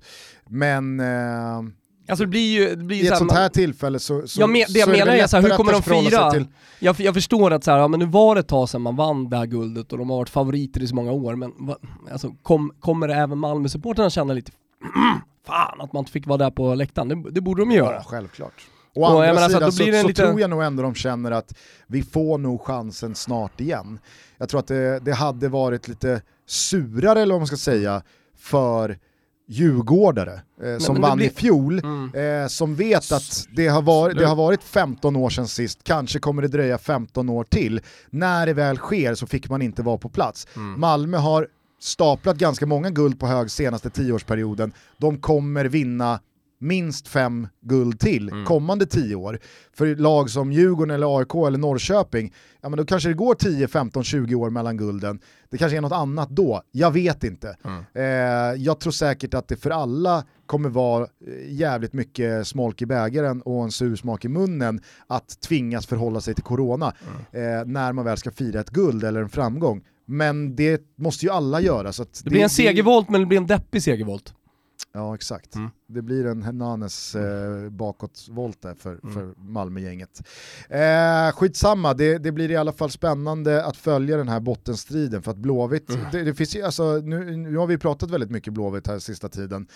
Men eh, Alltså det blir ju... Det blir i så ett här, sånt man- här tillfälle så, så, Jag men, det jag så menar väl är så här, hur kommer de fira? Till, Jag, jag förstår att så här, ja, men nu var det ett tag sedan man vann det här guldet och de har varit favoriter i så många år, men va, alltså, kom, kommer även Malmö-supportrarna känna lite [clears throat] fan att man inte fick vara där på läktaren? Det, det borde de ju göra. Ja, självklart. Å Och andra menar så sidan så, det en så lite- tror jag nog ändå de känner att vi får nog chansen snart igen. Jag tror att det, det hade varit lite surare, eller vad man ska säga, för djurgårdare eh, som men det vann blir- i fjol, Mm. eh, som vet att det har, varit, det har varit 15 år sedan sist, kanske kommer det dröja 15 år till. När det väl sker så fick man inte vara på plats. Mm. Malmö har staplat ganska många guld på hög senaste tioårsperioden. De kommer vinna minst fem guld till Mm. kommande tio år. För lag som Djurgården, eller AIK eller Norrköping, ja men då kanske det går 10, 15, 20 år mellan gulden. Det kanske är något annat då, jag vet inte. Mm. Eh, jag tror säkert att det för alla kommer vara eh, jävligt mycket smolk i bägaren och en sur smak i munnen att tvingas förhålla sig till corona Mm. eh, när man väl ska fira ett guld eller en framgång. Men det måste ju alla göra. Så att Det blir en segervolt men det blir en deppig segervolt. Ja exakt. Mm. Det blir en Hernanes eh, bakåtvolt där för, Mm. för Malmögänget. Eh, skitsamma, det, det blir i alla fall spännande att följa den här bottenstriden för att Blåvitt, Mm. det, det finns ju, alltså, nu, nu har vi pratat väldigt mycket Blåvitt här sista tiden,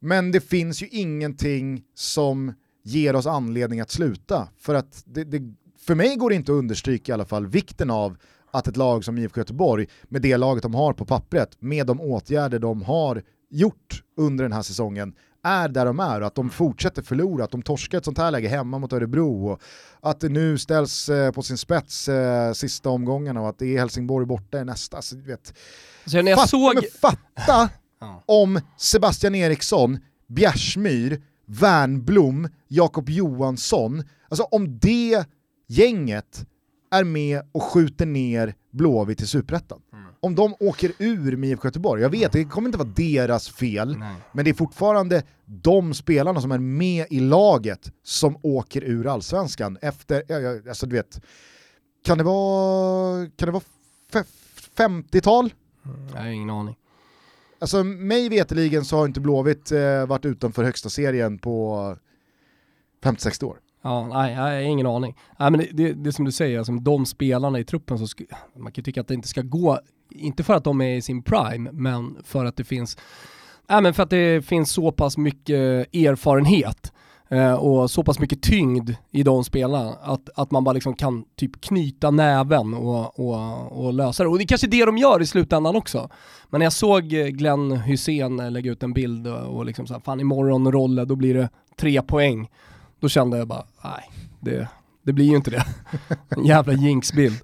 men det finns ju ingenting som ger oss anledning att sluta. För att det, det, för mig går det inte att understryka i alla fall vikten av att ett lag som IFK Göteborg, med det laget de har på pappret, med de åtgärder de har gjort under den här säsongen, är där de är och att de fortsätter förlora, att de torskar ett sånt här läge hemma mot Örebro och att det nu ställs eh, på sin spets eh, sista omgångarna och att det är Helsingborg borta i nästa. Alltså, du vet, Så när jag fatta, såg... fatta [laughs] om Sebastian Eriksson, Bjärsmyr, Wernblom, Jakob Johansson, alltså om det gänget är med och skjuter ner Blåvitt i Superettan. Om de åker ur med IFK Göteborg, jag vet det kommer inte vara deras fel, Nej. men det är fortfarande de spelarna som är med i laget som åker ur allsvenskan efter, alltså du vet, kan det vara, kan det vara f- 50-tal? Jag har ingen aning. Alltså mig veteligen så har inte Blåvitt eh, varit utanför högsta serien på 50-60 år. Ja, nej, jag har ingen aning. Nej, men det, det, det är som du säger, alltså, de spelarna i truppen, så sk- man kan ju tycka att det inte ska gå, inte för att de är i sin prime, men för att det finns, nej, men för att det finns så pass mycket erfarenhet eh, och så pass mycket tyngd i de spelarna att, att man bara liksom kan typ knyta näven och, och, och lösa det. Och det är kanske det de gör i slutändan också. Men när jag såg Glenn Hussein lägga ut en bild och, och liksom så här, fan imorgon Rolle, då blir det tre poäng. Då kände jag bara, nej, det, det blir ju inte det. En jävla jinxbild.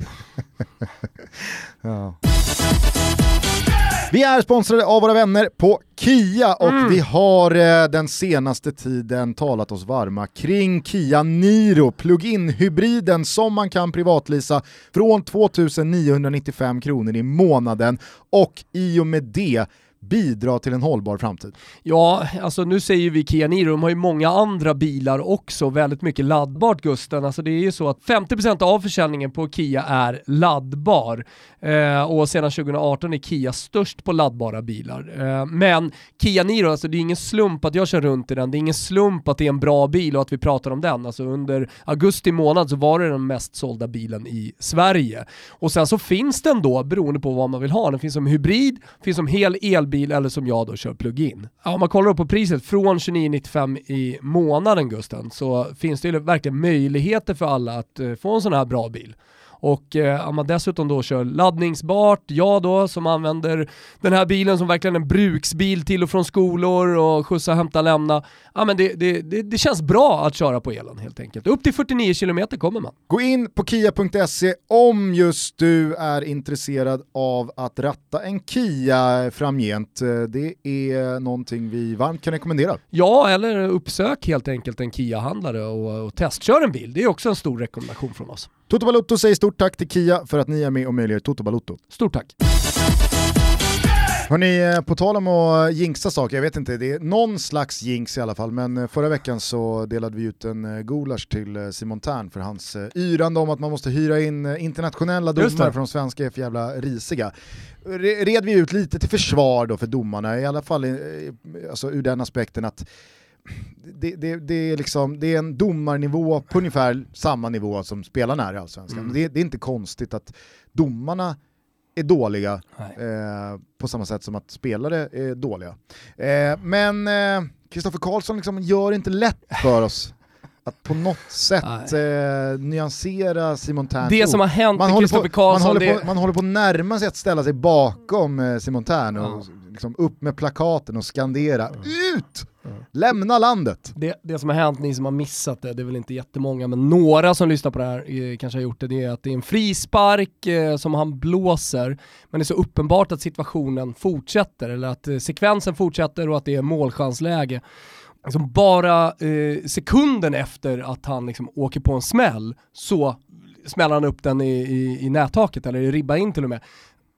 Vi är sponsrade av våra vänner på Kia och Mm. vi har eh, den senaste tiden talat oss varma kring Kia Niro, plug-in hybriden som man kan privatlisa från 2995 kronor i månaden och i och med det bidra till en hållbar framtid. Ja, alltså nu säger vi Kia Niro, de har ju många andra bilar också, väldigt mycket laddbart Gusten. Alltså det är ju så att 50% av försäljningen på Kia är laddbar. Eh, och sedan 2018 är Kia störst på laddbara bilar. Eh, men Kia Niro, alltså det är ingen slump att jag kör runt i den, det är ingen slump att det är en bra bil och att vi pratar om den. Alltså under augusti månad så var det den mest sålda bilen i Sverige. Och sen så finns den då, beroende på vad man vill ha, den finns som hybrid, finns som hel elbil eller som jag då kör plug-in. Ja, om man kollar på priset från 29,95 i månaden Gusten så finns det ju verkligen möjligheter för alla att eh, få en sån här bra bil. Och eh, om man dessutom då kör laddningsbart, jag då som använder den här bilen som verkligen en bruksbil till och från skolor och skjutsa, hämta, lämna. Ja men det, det, det, det känns bra att köra på elen helt enkelt. Upp till 49 km kommer man. Gå in på kia.se om just du är intresserad av att ratta en Kia framgent. Det är någonting vi varmt kan rekommendera. Ja, eller uppsök helt enkelt en Kia-handlare och, och testkör en bil. Det är också en stor rekommendation från oss. Toto Balotto säger stort tack till Kia för att ni är med och möjliggör Toto Balotto. Stort tack. Hörni, eh, på tal om att jinxa saker, jag vet inte, det är någon slags jinx i alla fall, men eh, förra veckan så delade vi ut en eh, gulasch till Simon Tern för hans yrande om att man måste hyra in internationella domare för de svenska är för jävla risiga. Red vi ut lite till försvar då för domarna, i alla fall alltså ur den aspekten att det, det, det, är liksom, det är en domarnivå på ungefär samma nivå som spelarna är i Allsvenskan. Mm. Det, det, är inte konstigt att domarna är dåliga eh, på samma sätt som att spelare är dåliga. Eh, men Kristoffer eh, Karlsson liksom gör inte lätt för oss att på något sätt eh, nyansera Simon Terns Det som har hänt med Kristoffer Karlsson... Man håller, på, man håller på att närma sig att ställa sig bakom eh, Simon Tern och ja. Liksom upp med plakaten och skandera mm. UT! Lämna landet! Det, det som har hänt, ni som har missat det, det är väl inte jättemånga, men några som lyssnar på det här eh, kanske har gjort det, det är att det är en frispark eh, som han blåser, men det är så uppenbart att situationen fortsätter, eller att eh, sekvensen fortsätter och att det är målchansläge. Liksom bara eh, sekunden efter att han liksom åker på en smäll så smäller han upp den i, i, i nättaket, eller i ribba in till och med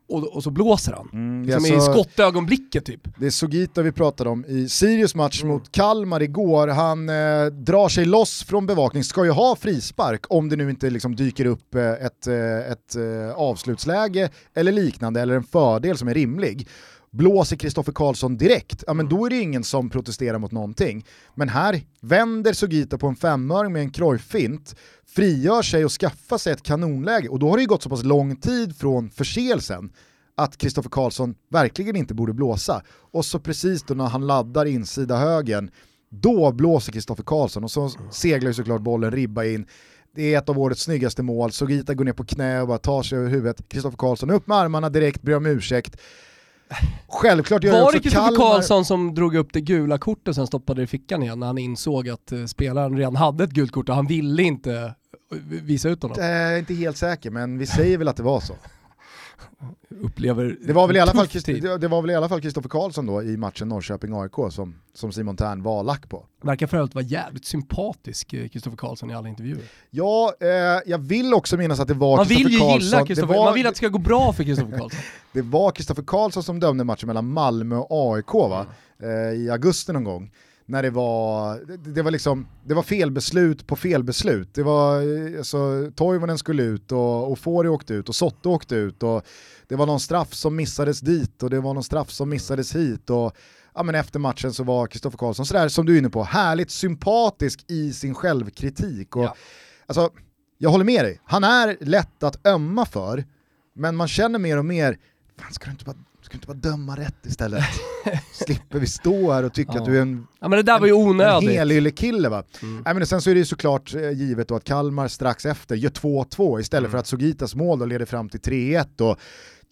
och, och så blåser han. Mm, som i skottögonblicket typ. Det är Sogita vi pratade om i Sirius match mm. mot Kalmar igår. Han eh, drar sig loss från bevakning, ska ju ha frispark om det nu inte liksom dyker upp eh, ett, eh, ett eh, avslutsläge eller liknande, eller en fördel som är rimlig blåser Kristoffer Karlsson direkt, ja men då är det ingen som protesterar mot någonting. Men här vänder Sugita på en femöring med en krojfint, frigör sig och skaffar sig ett kanonläge och då har det ju gått så pass lång tid från förseelsen att Kristoffer Karlsson verkligen inte borde blåsa. Och så precis då när han laddar insida högen, då blåser Kristoffer Karlsson och så seglar ju såklart bollen ribba in. Det är ett av årets snyggaste mål, Sogita går ner på knä och bara tar sig över huvudet. Kristoffer Karlsson upp med armarna direkt, ber om ursäkt. Självklart gör Var det Kristoffer. Karlsson som drog upp det gula kortet och sen stoppade det i fickan igen när han insåg att uh, spelaren redan hade ett gult kort och han ville inte uh, visa ut honom? Jag är inte helt säker men vi säger väl att det var så. Upplever det var, väl i alla fall, det, det var väl i alla fall Kristoffer Karlsson då i matchen Norrköping-AIK som, som Simon Tern var lack på. Verkar för övrigt vara jävligt sympatisk, Kristoffer eh, Karlsson i alla intervjuer. Ja, eh, jag vill också minnas att det var Kristoffer Karlsson. Man vill ju gilla Kristoffer, man vill att det ska gå bra för Kristoffer Karlsson. [laughs] det var Kristoffer Karlsson som dömde matchen mellan Malmö och AIK va? Mm. Eh, i augusti någon gång när det var, det, det, var liksom, det var felbeslut på felbeslut. Det var, alltså, Toivonen skulle ut och, och Fori åkte ut och Sotte åkte ut och det var någon straff som missades dit och det var någon straff som missades hit och ja, men efter matchen så var Kristoffer Karlsson sådär som du är inne på, härligt sympatisk i sin självkritik. Och, ja. alltså, jag håller med dig, han är lätt att ömma för, men man känner mer och mer, fan ska du inte bara Ska du inte bara döma rätt istället? [laughs] Slipper vi stå här och tycka ja. att du är en, ja, men det där var ju onödigt. en helylle kille va? Mm. Nej, men sen så är det ju såklart eh, givet då att Kalmar strax efter gör 2-2 istället mm. för att Sogitas mål då leder fram till 3-1 och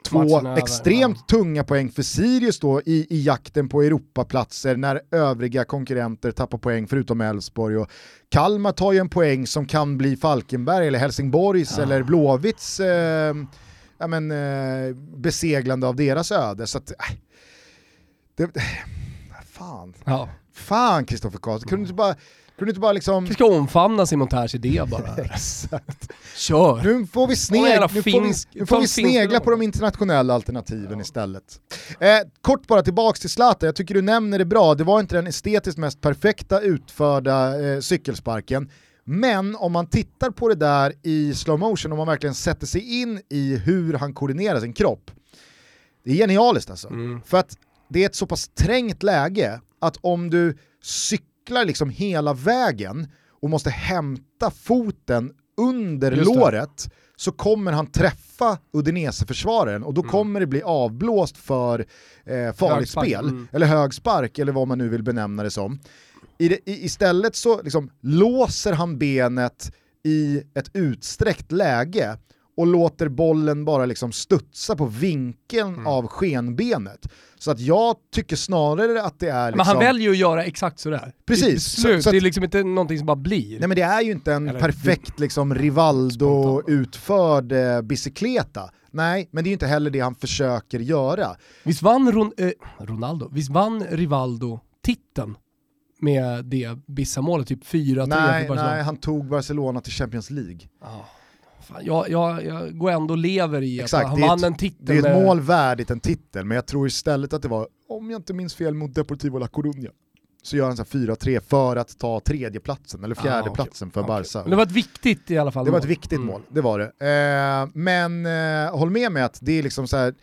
två extremt ja. tunga poäng för Sirius då i, i jakten på Europaplatser när övriga konkurrenter tappar poäng förutom Elfsborg. Och Kalmar tar ju en poäng som kan bli Falkenberg eller Helsingborgs ja. eller Blåvitts eh, ja, men, eh, beseglande av deras öde. Så att, äh, det, fan. Ja. Fan Kristoffer Karlsson, kunde du inte bara kunde inte bara liksom... Vi ska omfamna Simon Tärs idé bara. [laughs] Exakt. Kör! Nu får vi, sneg... nu får vi, nu får vi snegla på de internationella alternativen ja. istället. Eh, kort bara tillbaks till Zlatan, jag tycker du nämner det bra, det var inte den estetiskt mest perfekta utförda eh, cykelsparken, men om man tittar på det där i slow motion, om man verkligen sätter sig in i hur han koordinerar sin kropp, det är genialiskt alltså. Mm. För att det är ett så pass trängt läge att om du cyklar liksom hela vägen och måste hämta foten under låret så kommer han träffa Udinese-försvararen och då mm. kommer det bli avblåst för eh, farligt spel, mm. eller hög spark eller vad man nu vill benämna det som. I det, i, istället så liksom låser han benet i ett utsträckt läge och låter bollen bara liksom studsa på vinkeln Mm. av skenbenet. Så att jag tycker snarare att det är liksom... Men han väljer ju att göra exakt sådär. Precis, så- så att- det är liksom inte någonting som bara blir. Nej men det är ju inte en Eller- perfekt liksom Rivaldo-utförd eh, bicicleta. Nej, men det är ju inte heller det han försöker göra. Visst vann Ron, eh, Ronaldo, visst vann Rivaldo titeln med det Bissa-målet, typ 4-3 Nej, nej, han tog Barcelona till Champions League. Ja. Fan, jag, jag, jag går ändå och lever i att Exakt, han det är vann ett- en titel Det är ett med... mål värdigt en titel, men jag tror istället att det var, om jag inte minns fel, mot Deportivo La Coruña. Så gör han så här 4-3 för att ta tredjeplatsen, eller fjärde Ah, platsen för Okej. Barca. Men det var ett viktigt i alla fall Det var ett viktigt Mm. mål, det var det. Eh, men eh, håll med mig att det är liksom så här,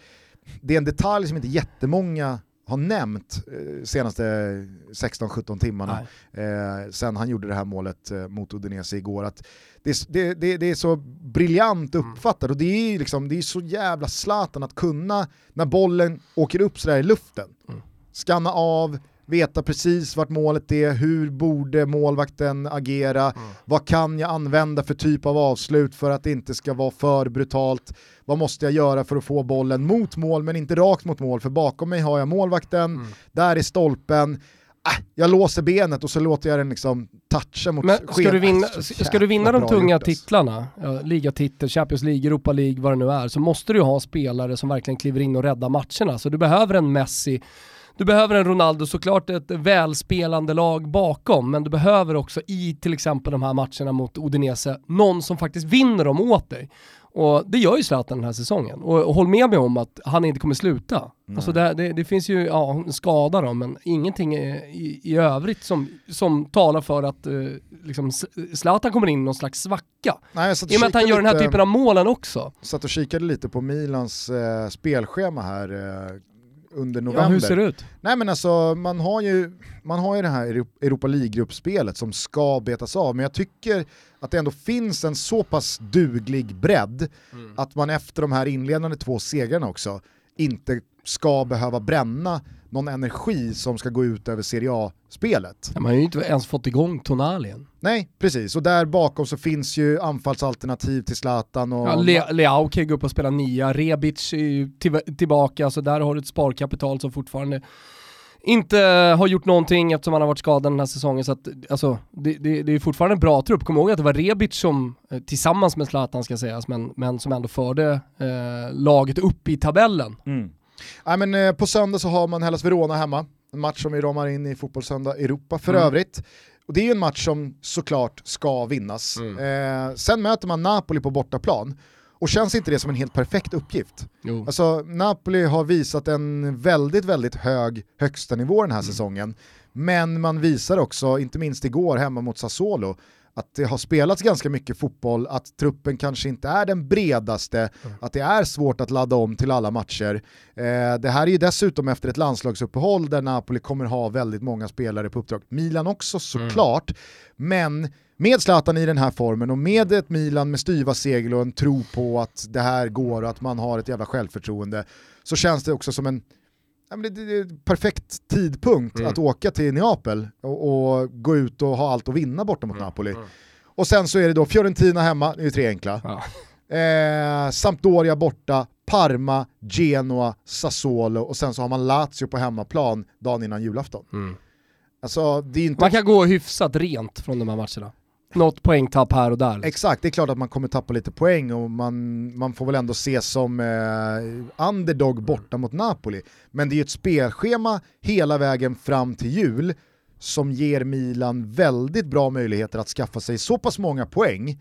det är en detalj som inte jättemånga har nämnt eh, senaste 16-17 timmarna eh, sen han gjorde det här målet eh, mot Udinese igår. Att det, det, det, det är så briljant Mm. uppfattat och det är, liksom, det är så jävla Zlatan att kunna, när bollen åker upp sådär i luften, Mm. skanna av, veta precis vart målet är, hur borde målvakten agera, Mm. vad kan jag använda för typ av avslut för att det inte ska vara för brutalt, vad måste jag göra för att få bollen mot mål men inte rakt mot mål för bakom mig har jag målvakten, Mm. där är stolpen, äh, jag låser benet och så låter jag den liksom toucha mot Men ska du vinna, Äh, ska du vinna de tunga gjort, alltså. titlarna, ja, ligatitel, Champions League, Europa League, vad det nu är, så måste du ha spelare som verkligen kliver in och räddar matcherna. Så du behöver en Messi, du behöver en Ronaldo, såklart ett välspelande lag bakom, men du behöver också i till exempel de här matcherna mot Udinese, någon som faktiskt vinner dem åt dig. Och det gör ju Zlatan den här säsongen. Och, och håll med mig om att han inte kommer sluta. Alltså det, det, det finns ju, ja, skada då, men ingenting i, i, övrigt som, som talar för att eh, liksom, Zlatan kommer in i någon slags svacka. Nej, I och med att han gör den här lite- typen av målen också. Satt och kikade lite på Milans eh, spelschema här eh, under Ja, november. hur ser det ut? Nej men alltså, man har ju, man har ju det här Euro- Europa League-gruppspelet som ska betas av, men jag tycker att det ändå finns en så pass duglig bredd Mm. att man efter de här inledande två segrarna också inte ska behöva bränna någon energi som ska gå ut över Serie A-spelet. Man har ju inte ens fått igång Tonali än. Nej, precis. Och där bakom så finns ju anfallsalternativ till Zlatan och... Ja, Le- Leao kan ju gå upp och spela nia, Rebic är ju till- tillbaka, så där har du ett sparkapital som fortfarande inte har gjort någonting eftersom han har varit skadad den här säsongen. Så att, alltså, det, det, det är fortfarande en bra trupp. Kom ihåg att det var Rebic som, eh, tillsammans med Zlatan ska sägas, men, men som ändå förde eh, laget upp i tabellen. Mm. Nej, men, eh, på söndag så har man Hellas Verona hemma, en match som vi ramar in i Fotbollssöndag Europa för Mm. övrigt. Och det är ju en match som såklart ska vinnas. Mm. Eh, sen möter man Napoli på bortaplan, och känns inte det som en helt perfekt uppgift? Jo. Alltså Napoli har visat en väldigt, väldigt hög högsta nivå den här Mm. säsongen. Men man visar också, inte minst igår hemma mot Sassuolo, att det har spelats ganska mycket fotboll, att truppen kanske inte är den bredaste, Mm. att det är svårt att ladda om till alla matcher. Eh, det här är ju dessutom efter ett landslagsuppehåll där Napoli kommer ha väldigt många spelare på uppdrag. Milan också såklart, men med Zlatan i den här formen och med ett Milan med styva segel och en tro på att det här går och att man har ett jävla självförtroende så känns det också som en ja, men det, är perfekt tidpunkt Mm. att åka till Neapel och, och gå ut och ha allt att vinna borta mot Napoli. Och sen så är det då Fiorentina hemma, det är ju tre enkla. Ja. Eh, Sampdoria borta, Parma, Genoa, Sassuolo och sen så har man Lazio på hemmaplan dagen innan julafton. Mm. Alltså inte... Man kan gå hyfsat rent från de här matcherna. Något poängtapp här och där. liksom. Exakt, det är klart att man kommer tappa lite poäng och man, man får väl ändå ses som eh, underdog borta mot Napoli. Men det är ju ett spelschema hela vägen fram till jul som ger Milan väldigt bra möjligheter att skaffa sig så pass många poäng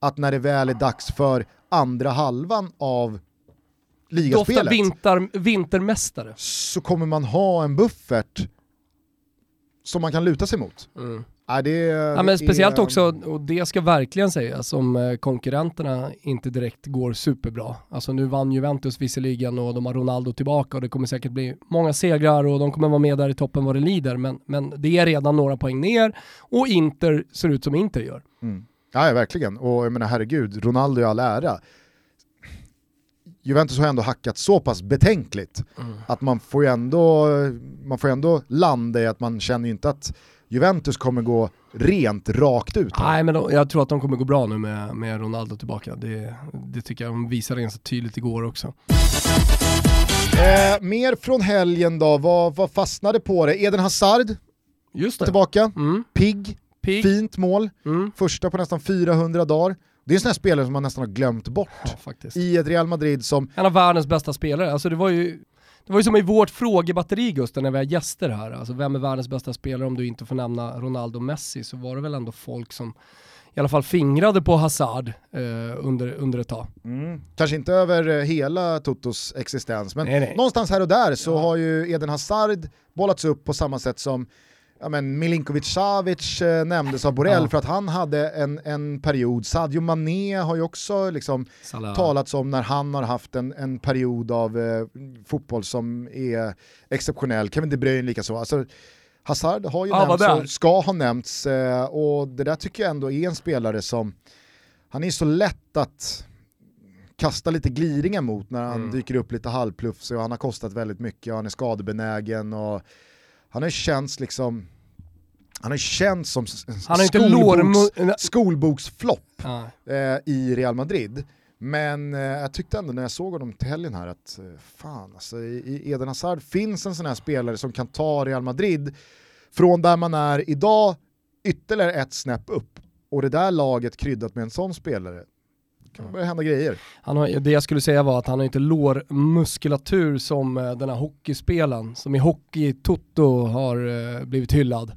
att när det väl är dags för andra halvan av ligaspelet vinter, vintermästare. så kommer man ha en buffert som man kan luta sig mot. Mm. Ja, det, Ja, men speciellt också, och det ska verkligen sägas, om eh, konkurrenterna inte direkt går superbra. Alltså nu vann Juventus visserligen och de har Ronaldo tillbaka och det kommer säkert bli många segrar och de kommer vara med där i toppen vad det lider. Men, men det är redan några poäng ner och Inter ser ut som Inter gör. Mm. Ja, ja, verkligen. Och jag menar herregud, Ronaldo i all ära. Juventus har ändå hackat så pass betänkligt att man får ju ändå, man får ändå landa i att man känner ju inte att Juventus kommer gå rent rakt ut. här. Nej men de, jag tror att de kommer gå bra nu med, med Ronaldo tillbaka. Det, det tycker jag de visade ganska tydligt igår också. Eh, mer från helgen då, vad, vad fastnade på det? Eden Hazard Just det. tillbaka, Mm. pigg, Pigg. fint mål, Mm. första på nästan 400 dagar. Det är en sån här spelare som man nästan har glömt bort Ja, faktiskt. i ett Real Madrid som, En av världens bästa spelare. Alltså det var ju det var ju som i vårt frågebatteri Gusten när vi har gäster här. Alltså vem är världens bästa spelare om du inte får nämna Ronaldo och Messi så var det väl ändå folk som i alla fall fingrade på Hazard eh, under, under ett tag. mm, kanske inte över eh, hela Totos existens, men Nej, nej. någonstans här och där så har ju Eden Hazard bollats upp på samma sätt som ja, men Milinkovic Savic eh, nämndes av Borrell Ja. för att han hade en, en period, Sadio Mané har ju också liksom Salah. talats om när han har haft en, en period av eh, fotboll som är exceptionell. Kevin De Bruyne likaså. Alltså, Hazard har ju Ja, nämnts och ska ha nämnts eh, och det där tycker jag ändå är en spelare som, han är så lätt att kasta lite gliringar mot när han Mm. dyker upp lite halvplufsig och han har kostat väldigt mycket och han är skadebenägen och han har känts liksom han har känts som Han skolboks, skolboksflopp Ja. eh, i Real Madrid. Men eh, jag tyckte ändå när jag såg honom till helgen här att eh, fan alltså i, i Eden Hazard finns en sån här spelare som kan ta Real Madrid från där man är idag ytterligare ett snäpp upp. Och det där laget kryddat med en sån spelare, kan det börja hända grejer. Han har, det jag skulle säga var att han har inte lårmuskulatur som eh, den här hockeyspelaren som i Hockey-Toto har eh, blivit hyllad.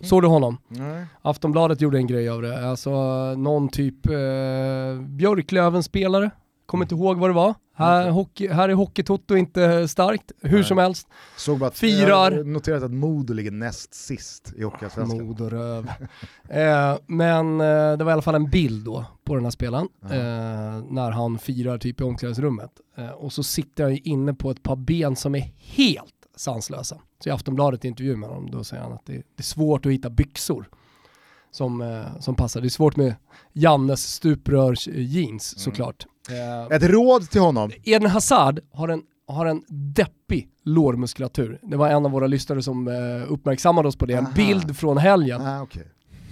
Såg du honom? Nej. Aftonbladet gjorde en grej av det. Alltså någon typ eh, Björklöven-spelare. Kommer inte ihåg vad det var. Här, hockey, här är Hockey-Toto inte starkt, hur Nej. som helst. Såg bara att, Firar. Jag noterat att Modo ligger näst sist i Hockeyallsvenskan. Mod och röv. [laughs] eh, men eh, det var i alla fall en bild då på den här spelaren eh, när han firar typ i omklädningsrummet. Eh, och så sitter han ju inne på ett par ben som är helt sanslösa. Så i Aftonbladet intervjuar med honom, då säger han att det, det är svårt att hitta byxor som, eh, som passar. Det är svårt med Jannes stuprörs-jeans Mm. såklart. Eh, Ett råd till honom, Eden Hazard har en, har en deppig lårmuskulatur. Det var en av våra lyssnare som eh, uppmärksammade oss på det. En Aha. bild från helgen. ah, okej.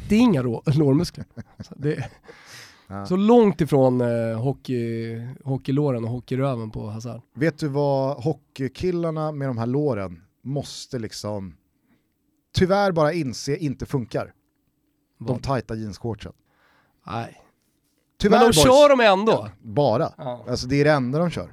Det är inga rå, [laughs] lårmuskler. Det [laughs] Ja. så långt ifrån eh, hockey, hockeylåren och hockeyröven på Hazard. Vet du vad hockeykillarna med de här låren måste liksom tyvärr bara inse inte funkar? De Vad? tajta jeansshortsen. Nej. Tyvärr Men de boys. kör dem ändå. Bara. Ja. Alltså det är det enda de kör.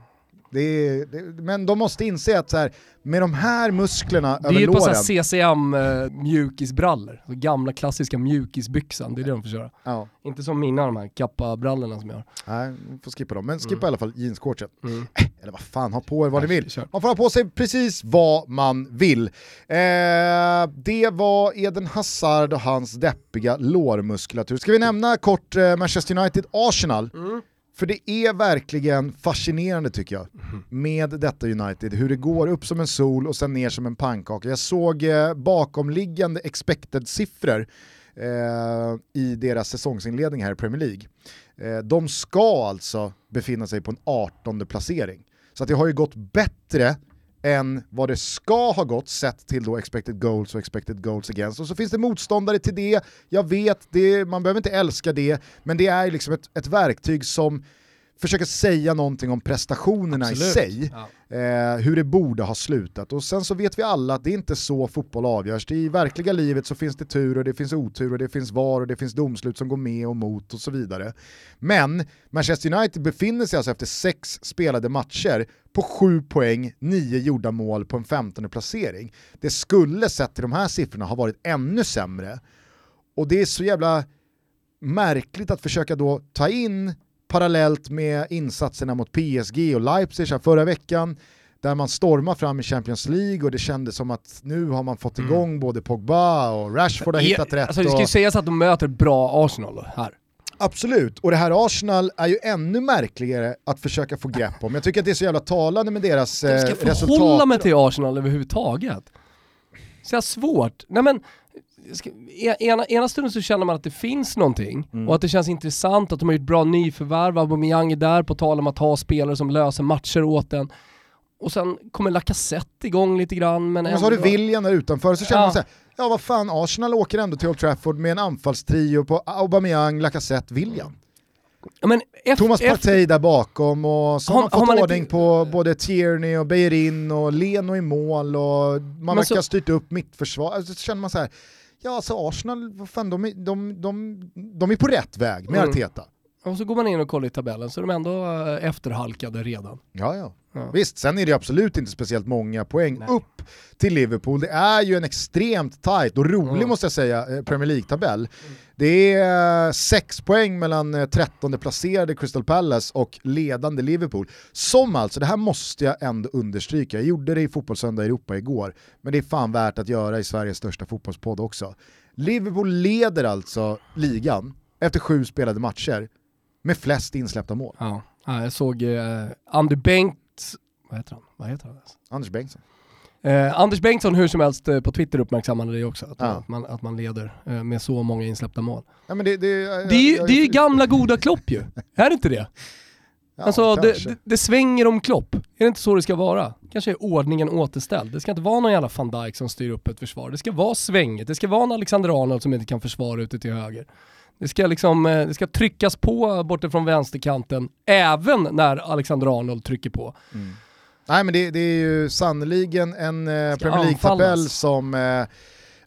Är, det, men de måste inse att så här, med de här musklerna Det är över ju låren, såhär CCM eh, mjukisbrallor. Gamla klassiska mjukisbyxan, det är det de får köra. ja, Inte som mina de här kappa-brallorna som jag har. nej, vi får skippa dem. Men skippa i alla fall jeansshortsen. Mm. [laughs] Eller vad fan, ha på er vad ni vill. kör. Man får ha på sig precis vad man vill. Eh, det var Eden Hazard och hans deppiga lårmuskulatur. Ska vi nämna kort eh, Manchester United-Arsenal? Mm. För det är verkligen fascinerande tycker jag med detta United, hur det går upp som en sol och sen ner som en pannkaka. Jag såg eh, bakomliggande expected-siffror eh, i deras säsongsinledning här i Premier League. Eh, de ska alltså befinna sig på en 18 placering. Så att det har ju gått bättre än vad det ska ha gått sett till då expected goals och expected goals against. Och så finns det motståndare till det, jag vet, det, man behöver inte älska det, men det är liksom ett, ett verktyg som försöker säga någonting om prestationerna Absolut. i sig, Ja. eh, hur det borde ha slutat. Och sen så vet vi alla att det är inte så fotboll avgörs. I verkliga livet så finns det tur och det finns otur och det finns VAR och det finns domslut som går med och mot och så vidare. Men Manchester United befinner sig alltså efter sex spelade matcher på sju poäng, nio gjorda mål på en 15 placering. Det skulle sett till de här siffrorna ha varit ännu sämre. Och det är så jävla märkligt att försöka då ta in parallellt med insatserna mot PSG och Leipzig här förra veckan där man stormar fram i Champions League och det kändes som att nu har man fått igång både Pogba och Rashford har hittat rätt. Alltså det ska ju och... sägas att de möter bra Arsenal här. Absolut, och det här Arsenal är ju ännu märkligare att försöka få grepp om. Jag tycker att det är så jävla talande med deras Jag eh, ska resultat. förhålla mig till Arsenal överhuvudtaget. Så jag svårt. Nej men, e- ena, ena stunden så känner man att det finns någonting Mm. och att det känns intressant att de har gjort bra nyförvärv, Aubameyang är där på tal om att ha spelare som löser matcher åt en. och sen kommer Lacazette igång lite grann. Men Och så har du William där utanför, så känner Ja. man såhär, ja vad fan, Arsenal åker ändå till Old Trafford med en anfallstrio på Aubameyang, Lacazette, William. Men efter, Thomas Partey där bakom och så har man fått har man ordning inte- på både Tierney och Beijerin och Leno i mål och man Men verkar så- ha styrt upp mittförsvar. Alltså, så känner man så här, ja alltså Arsenal, vad fan, de, är, de, de, de är på rätt väg med Mm. Arteta. Och så går man in och kollar i tabellen så är de ändå eh, efterhalkade redan. Ja, ja. Ja. Visst, sen är det absolut inte speciellt många poäng Nej. upp till Liverpool. Det är ju en extremt tight och rolig Mm. måste jag säga eh, Premier League-tabell. Det är eh, sex poäng mellan eh, 13 placerade Crystal Palace och ledande Liverpool. Som alltså, det här måste jag ändå understryka, jag gjorde det i Fotbollssöndag Europa igår, men det är fan värt att göra i Sveriges största fotbollspodd också. Liverpool leder alltså ligan efter sju spelade matcher med flest insläppta mål. Ja. Ja, jag såg eh, Andy Bengt, vad heter han? Vad heter han? ens? Anders Bengtsson. Eh, Anders Bengtsson hur som helst eh, på Twitter uppmärksammade det också, att, Ja. att, man, att man leder eh, med så många insläppta mål. Ja, men det, det, Det är ju, det är ju gamla goda Klopp ju, är det inte det? [laughs] Ja, alltså det, det, det svänger om Klopp, är det inte så det ska vara? Kanske är ordningen återställd. Det ska inte vara någon jävla van Dijk som styr upp ett försvar. Det ska vara svängigt, det ska vara en Alexander Arnold som inte kan försvara ute till höger. Det ska, liksom, eh, det ska tryckas på bortifrån vänsterkanten, även när Alexander Arnold trycker på. Nej men det, det är ju sannoliken en eh, Premier League-tabell som eh,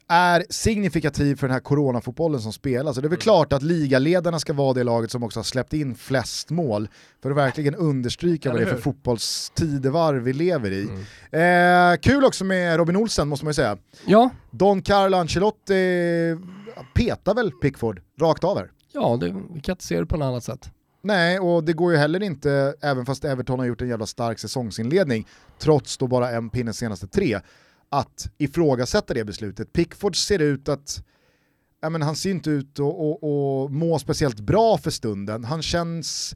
är signifikativ för den här coronafotbollen som spelas. Och det är väl klart att ligaledarna ska vara det laget som också har släppt in flest mål för att verkligen understryka vad det är för fotbollstidevarv vi lever i. Mm. Eh, kul också med Robin Olsen måste man ju säga. Ja, Don Carlo Ancelotti petar väl Pickford rakt av här. ja det, vi kan inte se det på något annat sätt. Nej, och det går ju heller inte, även fast Everton har gjort en jävla stark säsongsinledning, trots då bara en pinne senaste tre, att ifrågasätta det beslutet. Pickford ser ut att, ja men han ser inte ut att och, och må speciellt bra för stunden. Han känns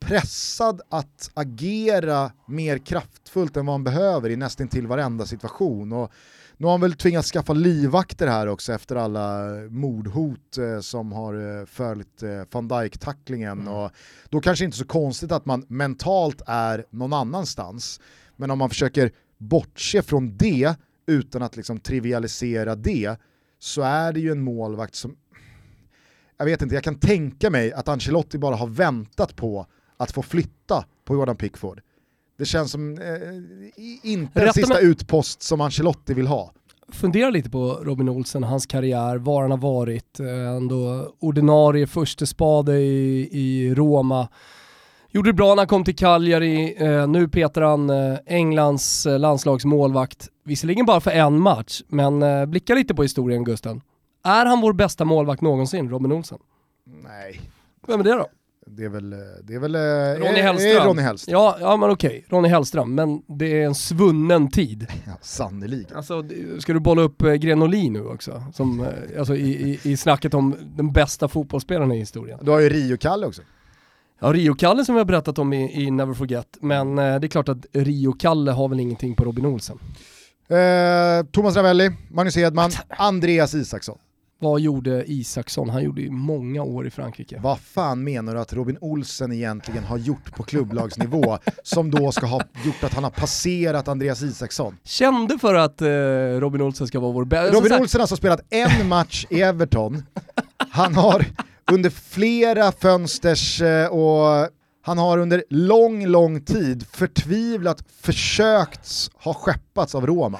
pressad att agera mer kraftfullt än vad han behöver i nästan till varenda situation. Och nu har han väl tvingats skaffa livvakter här också efter alla mordhot eh, som har eh, följt eh, van Dijk-tacklingen. Och då kanske inte så konstigt att man mentalt är någon annanstans. Men om man försöker bortse från det utan att liksom trivialisera det så är det ju en målvakt som jag vet inte, jag kan tänka mig att Ancelotti bara har väntat på att få flytta på Jordan Pickford. Det känns som eh, inte en Rätta sista mig- utpost som Ancelotti vill ha. Fundera lite på Robin Olsen, hans karriär, var han har varit. Eh, Ändå ordinarie första spade i, i Roma. Gjorde det bra när han kom till Cagliari, eh, nu petar han eh, Englands eh, landslagsmålvakt. Visserligen bara för en match, men eh, blicka lite på historien Gusten. Är han vår bästa målvakt någonsin, Robin Olsen? Nej, Vem är det då? Det är väl, det är väl eh, Ronny är- Hellström. Är Ronny Hellström. Ja, ja men okej, Ronny Hellström, men det är en svunnen tid. Ja, sannoliken. Alltså, ska du bolla upp eh, Grenoli nu också? Som, eh, alltså i, i, i snacket om den bästa fotbollsspelaren i historien. Du har ju Rio-Kalle också. Ja, Rio-Kalle som vi har berättat om i, i Never Forget, men eh, det är klart att Rio-Kalle har väl ingenting på Robin Olsen. Eh, Thomas Ravelli, Magnus Edman, Andreas Isaksson. Vad gjorde Isaksson? Han gjorde ju många år i Frankrike. Vad fan menar du att Robin Olsen egentligen har gjort på klubblagsnivå som då ska ha gjort att han har passerat Andreas Isaksson? Kände för att eh, Robin Olsen ska vara vår bästa... Robin Olsen har alltså spelat en match i Everton, han har under flera fönsters eh, och han har under lång, lång tid förtvivlat försökt ha skeppats av Roma.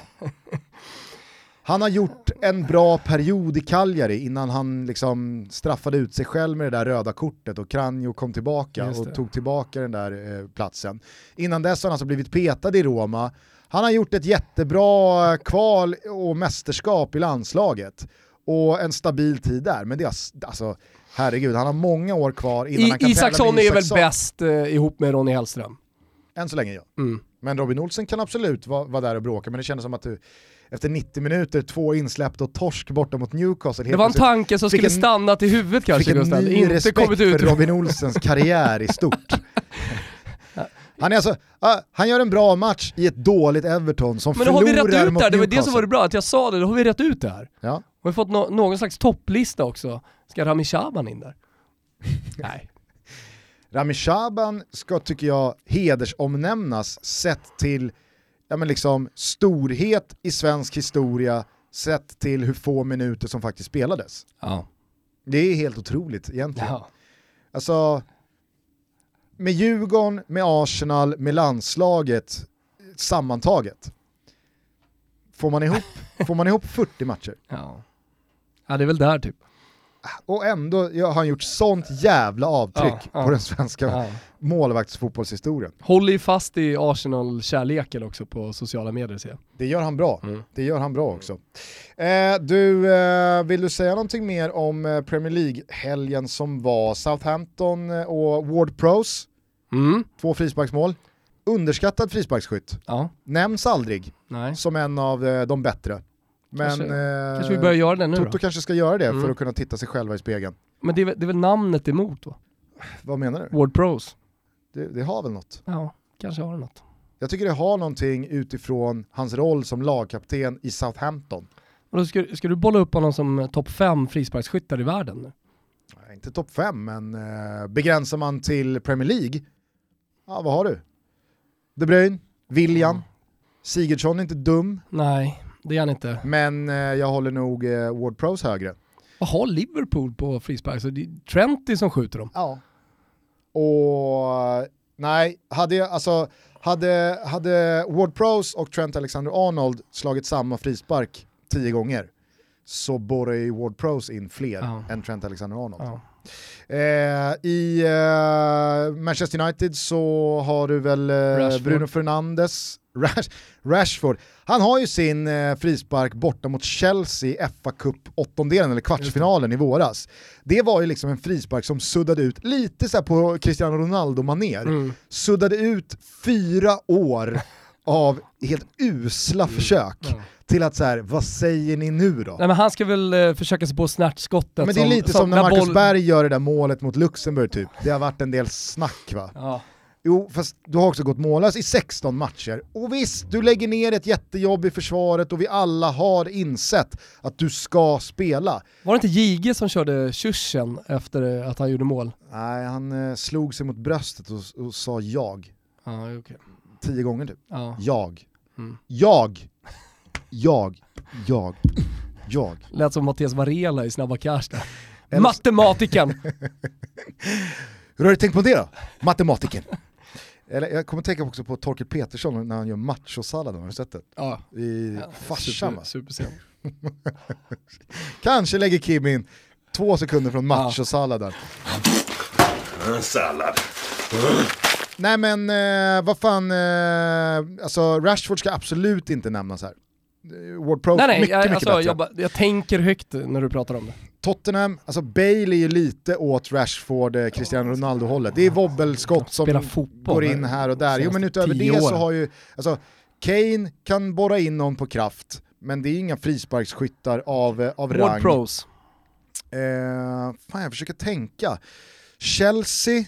Han har gjort en bra period i Cagliari innan han liksom straffade ut sig själv med det där röda kortet och Kranjo kom tillbaka och tog tillbaka den där eh, platsen. Innan dess har han alltså blivit petad i Roma. Han har gjort ett jättebra kval och mästerskap i landslaget och en stabil tid där. Men det har, alltså, herregud, han har många år kvar innan han kan I, tävla Isaksson med är väl Isaksson. bäst eh, ihop med Ronny Hellström. Än så länge ja. Mm. Men Robin Olsen kan absolut vara, vara där och bråka, men det kändes som att du efter 90 minuter, två insläppta och torsk borta mot Newcastle. Det helt var en tanke som skulle Vilken- stannat i huvudet kanske Gustav. ny Inte respekt kommit ut. för Robin Olsens karriär i stort. [laughs] Han, är alltså, ah, han gör en bra match i ett dåligt Everton som Men då har vi förlorar rätt ut mot det här, det var det Newcastle. som var det bra, att jag sa det, då har vi rätt ut det här. Ja. Vi har fått nå- någon slags topplista också. Ska Rami Shaban in där? [laughs] Nej. Rami Shaban ska, tycker jag, hedersomnämnas sett till ja, men liksom, storhet i svensk historia sett till hur få minuter som faktiskt spelades. Ja. Det är helt otroligt egentligen. Ja. Alltså, med Djurgården, med Arsenal, med landslaget sammantaget. Får man ihop, [laughs] får man ihop 40 matcher? Ja. ja, det är väl där typ. Och ändå har han gjort sånt jävla avtryck Ja, ja. på den svenska Ja. målvaktsfotbollshistorien. Håller ju fast i Arsenal-kärleken också på sociala medier ser jag. Det gör han bra. Mm. Det gör han bra också. Eh, du, eh, vill du säga någonting mer om eh, Premier League-helgen som var? Southampton eh, och Ward Pros, Mm. två frisparksmål. Underskattad frisparksskytt, nämns aldrig nej. som en av eh, de bättre. Men Kanske- eh, Kanske vi börjar göra det nu Toto då. kanske ska göra det för Mm. att kunna titta sig själva i spegeln. Men det är, det är väl namnet emot va? Vad menar du? Ward Pros. Det, det har väl något? Ja, kanske har det något. Jag tycker det har någonting utifrån hans roll som lagkapten i Southampton. Och då ska, ska du bolla upp honom som topp fem frisparksskyttar i världen nu? Nej, Inte topp fem, men eh, begränsar man till Premier League, ja vad har du? De Bruyne, William, Mm. Sigurdsson är inte dum, Nej, det är han inte. men eh, jag håller nog eh, Ward Pros högre. Vad har Liverpool på frispark? Så det är Trenty som skjuter dem. Ja. Och nej, hade, jag- alltså, hade, hade Ward Pros och Trent Alexander-Arnold slagit samma frispark tio gånger så borrar ju Ward Pros in fler Ja. än Trent Alexander-Arnold. Ja. Eh, I eh, Manchester United så har du väl eh. Bruno Fernandes, Rash, Rashford. Han har ju sin eh, frispark borta mot Chelsea i fa Cup åttondelen eller kvartsfinalen i våras. Det var ju liksom en frispark som suddade ut, lite så här på Cristiano Ronaldo-manér, Mm. suddade ut fyra år av helt usla försök Mm. Till att så här, vad säger ni nu då? Nej men han ska väl eh, försöka sig på snärtskottet. Men det är lite som, när när Marcus boll- Berg gör det där målet mot Luxemburg typ. Det har varit en del snack va? Ja. Jo, fast du har också gått mållös i 16 matcher. Och visst, du lägger ner ett jättejobb i försvaret och vi alla har insett att du ska spela. Var det inte Jige som körde kyrsen efter att han gjorde mål? Nej, han eh, slog sig mot bröstet och, och sa jag. Ja, okej. Tio gånger typ. Ja. Jag. Mm. Jag. Jag. Jag. Jag. Lät som Mattias Varela i Snabba Cash där. Matematiken! [laughs] Hur har du tänkt på det då? Matematiken. Eller, jag kommer tänka också på Torkel Petersson när han gör machosalladen, har du sett det? Ja. I Ja, farsan va? super. [laughs] Kanske lägger Kim in två sekunder från machosalladen. Sallad. Nej men eh, vad fan, eh, alltså Rashford ska absolut inte nämnas här. Eh, Ward Prowse, Nej nej, mycket, jag, mycket alltså, bättre. jag, bara- jag tänker högt när du pratar om det. Tottenham, alltså Bale är ju lite åt Rashford, eh, Cristiano Ronaldo-hållet. Det är wobbelskott som fotboll går in här och där. Jo men utöver det så har ju, alltså Kane kan borra in någon på kraft, men det är inga frisparksskyttar av, eh, av rang. Pros. Eh, fan jag försöker tänka. Chelsea,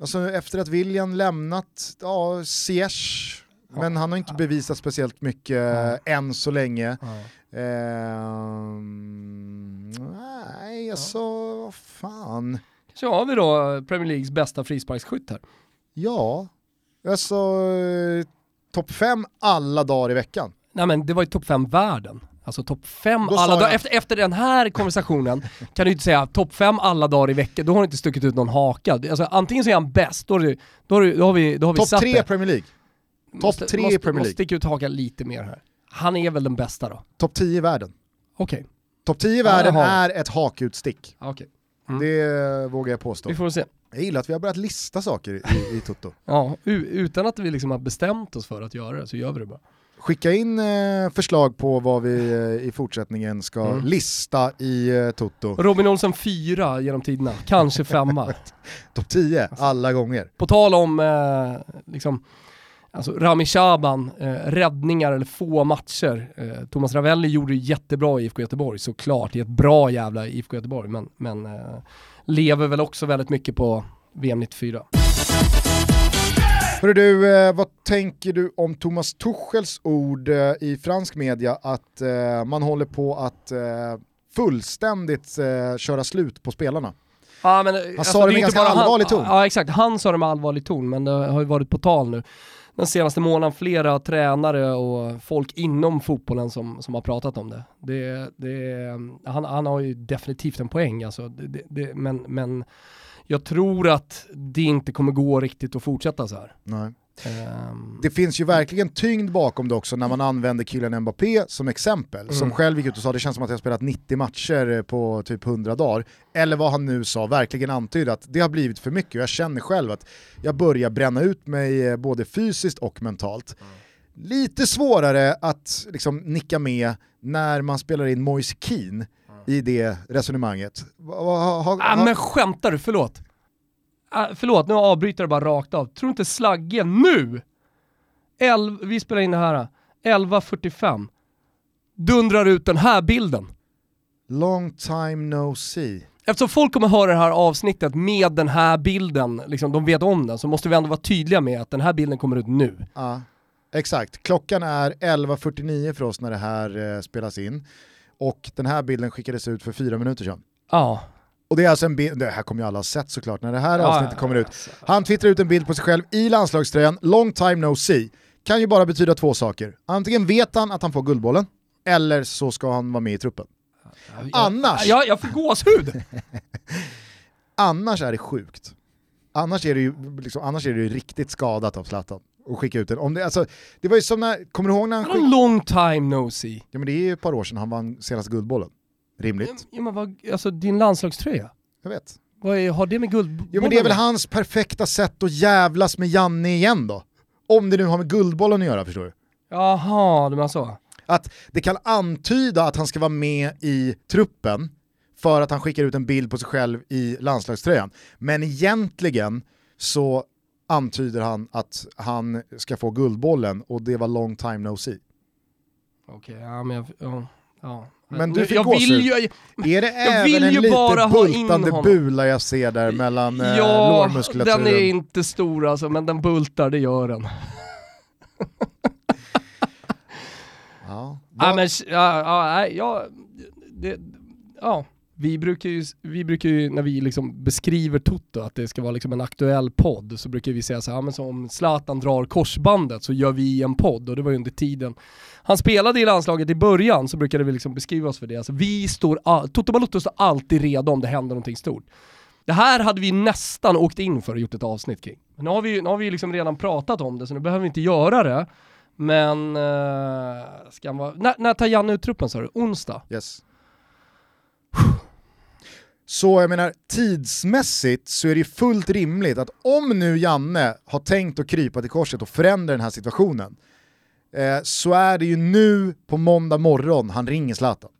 alltså efter att William lämnat, ja Ziyech, men han har inte bevisat speciellt mycket Ja. än så länge. Ja. Ehm, nej, alltså vad fan. Så har vi då Premier Leagues bästa frisparksskytt här. Ja, alltså topp fem alla dagar i veckan. Nej men det var ju topp fem världen. Alltså topp fem Då alla dagar. Efter, efter den här konversationen [laughs] kan du inte säga topp fem alla dagar i veckan, då har du inte stuckit ut någon haka. Alltså, antingen så är han bäst, då, då, då har vi, då har vi Topp tre. Premier League, topp Måste- tre i måste, Premier Måste League. sticka ut hakan lite mer här. Han är väl den bästa då? topp 10 i världen. Okej. Topp 10 i världen Jaha. är ett hakutstick. Okej. Mm. Det vågar jag påstå. Vi får se. Jag gillar att vi har börjat lista saker i, i Toto. [laughs] Ja, utan att vi liksom har bestämt oss för att göra det så gör vi det bara. Skicka in eh, förslag på vad vi eh, i fortsättningen ska Mm. lista i eh, Toto. Robin Olsen fyra genom tiderna, kanske femma. [laughs] Topp 10 alla gånger. På tal om eh, liksom, alltså Rami Shaban, eh, räddningar eller få matcher. Eh, Thomas Ravelli gjorde det jättebra i IFK Göteborg såklart, i ett bra jävla IFK Göteborg, men, men eh, lever väl också väldigt mycket på VM 94. Hörru du, eh, vad tänker du om Thomas Tuchels ord eh, i fransk media att eh, man håller på att fullständigt köra slut på spelarna? Ja, men, Han sa det med ganska allvarlig ton. Ja exakt, han sa det med allvarlig ton, men det har ju varit på tal nu den senaste månaden flera tränare och folk inom fotbollen som, som har pratat om det. det, det han, han har ju definitivt en poäng alltså, det, det, men, men jag tror att det inte kommer gå riktigt att fortsätta så här. Nej. Um, Det finns ju verkligen tyngd bakom det också när man använder Kylian Mbappé som exempel. Mm. Som själv gick ut och sa det känns som att jag har spelat 90 matcher på typ 100 dagar. Eller vad han nu sa, verkligen antydde att det har blivit för mycket och jag känner själv att jag börjar bränna ut mig eh, både fysiskt och mentalt. Lite svårare att liksom nicka med när man spelar in Moise Keane i det resonemanget. Va- va- ha- ah, ha- men skämtar du? Förlåt. Ah, förlåt, nu avbryter jag bara rakt av. Tror inte Slagge nu, elv, vi spelar in det här, 11.45, dundrar ut den här bilden. Long time no see. Eftersom folk kommer höra det här avsnittet med den här bilden, liksom, de vet om den, så måste vi ändå vara tydliga med att den här bilden kommer ut nu. Ja, exakt. Klockan är 11.49 för oss när det här eh, spelas in. Och den här bilden skickades ut för fyra minuter sedan. Ja. Och det är alltså en bild, det här kommer ju alla ha sett såklart när det här avsnittet ja, kommer ut. alltså. Han twittrar ut en bild på sig själv i landslagströjan, long time no see. Kan ju bara betyda två saker. Antingen vet han att han får Guldbollen, eller så ska han vara med i truppen. Annars- Ja, jag får gåshud! [laughs] Annars är det sjukt. Annars är det ju, liksom, annars är det ju riktigt skadat av Zlatan att skicka ut den. Om det, alltså, det var ju som när, kommer du ihåg när han skickade... long time no see? Ja men det är ju ett par år sedan han vann senaste Guldbollen. Rimligt, Ja, men vad, alltså din landslagströja, jag vet. vad är, har det med guld? Jo men det är väl hans perfekta sätt att jävlas med Janne igen då. Om det nu har med Guldbollen att göra förstår du. Jaha, du menar så? Att det kan antyda att han ska vara med i truppen för att han skickar ut en bild på sig själv i landslagströjan. Men egentligen så antyder han att han ska få Guldbollen och det var long time no see. Okej, ja men jag, ja, ja. Men du fick jag vill ju, Är det Jag även vill en ju lite bultande bula jag ser där mellan eh, ja, lårmuskulaturen? den är inte stor alltså, men den bultar, det gör den. [laughs] Ja. Ja, men, ja, ja, ja, det, ja. Vi brukar, ju, vi brukar ju, när vi liksom beskriver Toto, att det ska vara liksom en aktuell podd, så brukar vi säga så här, men så om Zlatan drar korsbandet så gör vi en podd, och det var ju under tiden han spelade i landslaget i början, så brukade vi liksom beskriva oss för det. Alltså, vi står, Toto Balotto står alltid redo om det händer någonting stort. Det här hade vi nästan åkt in för och gjort ett avsnitt kring. Men nu har vi, nu har vi liksom redan pratat om det, så nu behöver vi inte göra det. Men, uh, ska han vara, när, när tar Janne ut truppen sa du? Onsdag? Yes. Så jag menar, tidsmässigt så är det fullt rimligt att om nu Janne har tänkt att krypa till korset och förändra den här situationen, eh, så är det ju nu på måndag morgon han ringer Zlatan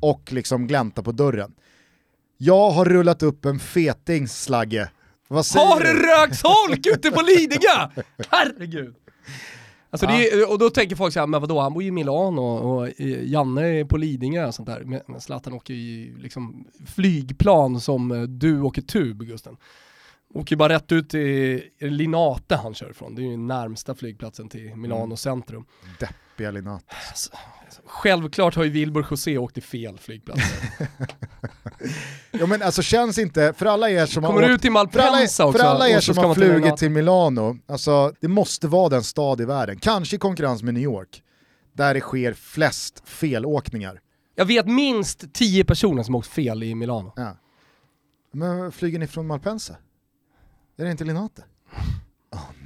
och liksom gläntar på dörren. Jag har rullat upp en feting slagge. Har det röks holk ute på Lidingö? [laughs] Herregud! Alltså det är, och då tänker folk såhär, men vadå, han bor ju i Milano och, och Janne är på Lidingö och sånt där. Men Zlatan åker ju liksom flygplan som eh, du åker tub, Gusten. Åker ju bara rätt ut till Linate han kör ifrån, det är ju närmsta flygplatsen till Milano centrum. Deppiga Linat. Självklart har ju Wilbur José åkt till fel flygplats. [laughs] Ja men alltså känns inte, för alla er som Kommer har åkt till För alla, Malpensa också? för alla er som har till flugit Milano. till Milano, alltså, det måste vara den stad i världen, kanske i konkurrens med New York, där det sker flest felåkningar. Jag vet minst 10 personer som åkt fel i Milano. Ja. Men flyger ni från Malpensa? Är det inte Linate? [laughs]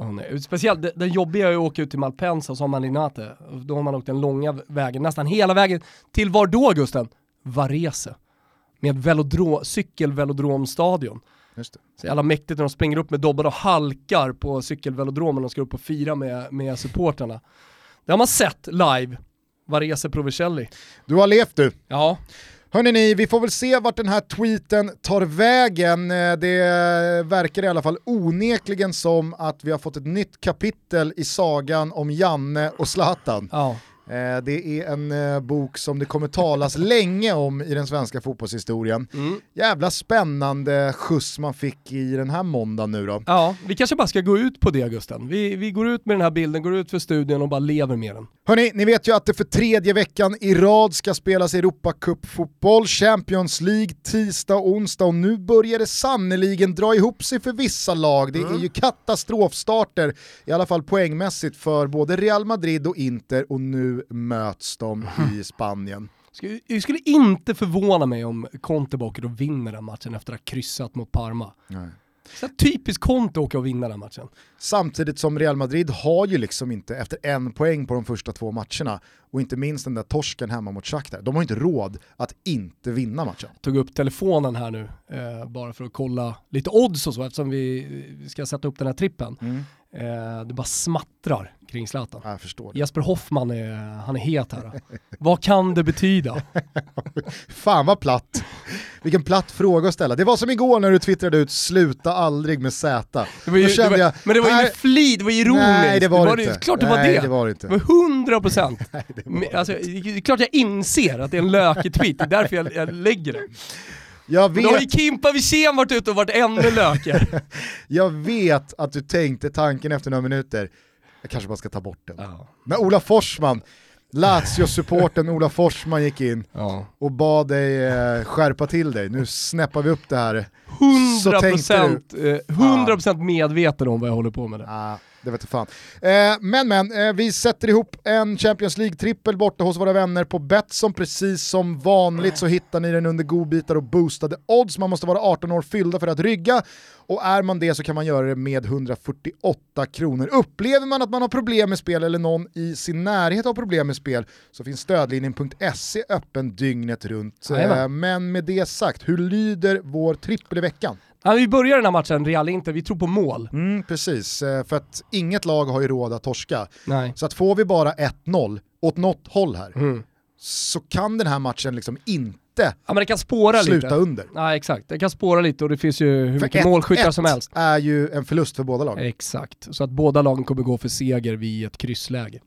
Åh nej. Speciellt det, det jobbiga är att åka ut till Malpensa och så har man Linate. Då har man åkt den långa vägen, nästan hela vägen. Till var då Gusten? Varese. Med velodro, cykelvelodromstadion. Just det. Så jävla mäktigt när de springer upp med dobbar och halkar på cykelvelodromen och ska upp och fira med, med supporterna. Det har man sett live. Varese Provicelli. Du har levt du. Ja, Hörrni ni, vi får väl se vart den här tweeten tar vägen. Eh, det verkar i alla fall onekligen som att vi har fått ett nytt kapitel i sagan om Janne och Zlatan. ja. Eh, det är en eh, bok som det kommer talas länge om i den svenska fotbollshistorien. Mm. Jävla spännande skjuts man fick i den här måndagen nu då. Ja, vi kanske bara ska gå ut på det Gusten. Vi, vi går ut med den här bilden, går ut för studion och bara lever med den. Hörni, ni vet ju att det för tredje veckan i rad ska spelas Europacup-fotboll, Champions League, tisdag och onsdag och nu börjar det sannoliken dra ihop sig för vissa lag. Det är ju katastrofstarter, i alla fall poängmässigt, för både Real Madrid och Inter och nu möts de [laughs] i Spanien. Det skulle inte förvåna mig om Conte åker och vinner den matchen efter att ha kryssat mot Parma. Så här typiskt Conte åka och vinna den matchen. Samtidigt som Real Madrid har ju liksom inte, efter en poäng på de första två matcherna, och inte minst den där torsken hemma mot Shakhtar, de har inte råd att inte vinna matchen. Tog upp telefonen här nu, eh, bara för att kolla lite odds och så eftersom vi ska sätta upp den här trippen. Eh, det bara smattrar kring Zlatan. Jag förstår det. Jesper Hoffman är, han är het här. Vad kan det betyda? [laughs] Fan vad platt. Vilken platt fråga att ställa. Det var som igår när du twittrade ut “sluta aldrig med Z”. Det var ju, det var, jag, men det var ju här- med flit, det var ironiskt. Nej det var det inte. Klart det var Nej, det. det var det inte. Det var hundra procent. [laughs] Alltså, det är klart jag inser att det är en lökig tweet, det är därför jag, jag lägger det. Jag Men då har ju vet, Kimpa Wirsén varit ute och varit ännu lökigare. [laughs] jag vet att du tänkte tanken efter några minuter, jag kanske bara ska ta bort den. Men Ola Forsman, Lazio-supporten Ola Forsman gick in Ja. och bad dig eh, skärpa till dig. Nu snäppar vi upp det här. 100%, eh, 100% medveten om vad jag håller på med. Det. Ah, det vet fan. Eh, men men, eh, vi sätter ihop en Champions League-trippel borta hos våra vänner på Betsson. Precis som vanligt så hittar ni den under godbitar och boostade odds. Man måste vara 18 år fyllda för att rygga. Och är man det så kan man göra det med 148 kronor. Upplever man att man har problem med spel eller någon i sin närhet har problem med spel så finns stödlinjen.se öppen dygnet runt. Eh, men med det sagt, hur lyder vår trippel i veckan? Ja, vi börjar den här matchen, Real Inter, vi tror på mål. Mm, precis, eh, för att inget lag har ju råd att torska. Nej. Så att får vi bara 1-0 åt något håll här Mm. så kan den här matchen liksom inte Ja men det kan spåra sluta lite. under. Ja exakt, det kan spåra lite och det finns ju hur För mycket 1-1 målskyttar som helst. är ju en förlust för båda lagen. Exakt, så att båda lagen kommer gå för seger vid ett kryssläge.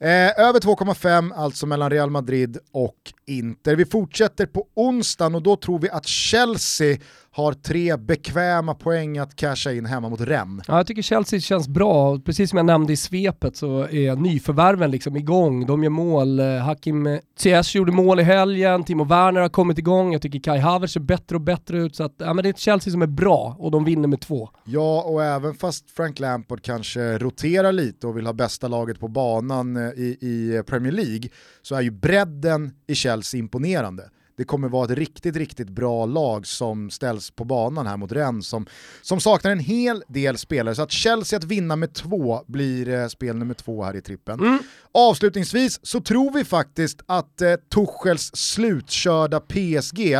Eh, över 2,5 alltså mellan Real Madrid och Inter. Vi fortsätter på onsdagen och då tror vi att Chelsea har tre bekväma poäng att casha in hemma mot Rennes. Ja, jag tycker Chelsea känns bra. Precis som jag nämnde i svepet så är nyförvärven liksom igång. De gör mål. Eh, Hakim Ziyech gjorde mål i helgen, Timo Werner har kommit igång. Jag tycker Kai Havertz ser bättre och bättre ut. Så att, ja, men det är ett Chelsea som är bra och de vinner med två. Ja, och även fast Frank Lampard kanske roterar lite och vill ha bästa laget på banan eh, i, i Premier League så är ju bredden i Chelsea imponerande. Det kommer vara ett riktigt, riktigt bra lag som ställs på banan här mot Rennes som, som saknar en hel del spelare. Så att Chelsea att vinna med två blir eh, spel nummer två här i trippen. Avslutningsvis så tror vi faktiskt att eh, Tuchels slutkörda PSG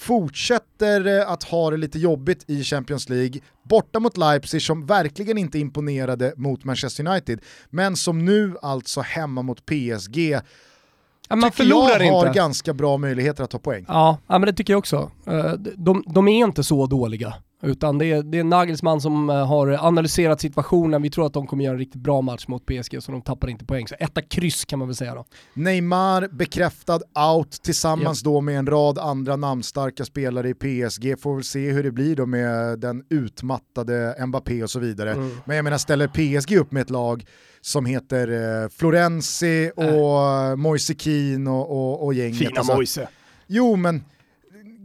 fortsätter eh, att ha det lite jobbigt i Champions League, borta mot Leipzig som verkligen inte imponerade mot Manchester United, men som nu alltså hemma mot PSG Ja, man förlorar jag har inte. ganska bra möjligheter att ta poäng. Ja, ja, men det tycker jag också. Eh, De, de är inte så dåliga. Utan det är, det är Nagelsmann som eh, har analyserat situationen. Vi tror att de kommer göra en riktigt bra match mot PSG så de tappar inte poäng. Så etta kryss kan man väl säga då. Neymar bekräftad out tillsammans då med en rad andra namnstarka spelare i PSG. Får väl se hur det blir då med den utmattade Mbappé och så vidare. Mm. Men jag menar ställer PSG upp med ett lag som heter eh, Florenzi och äh. Moise Kean och, och, och gänget. alltså. Moise. Jo men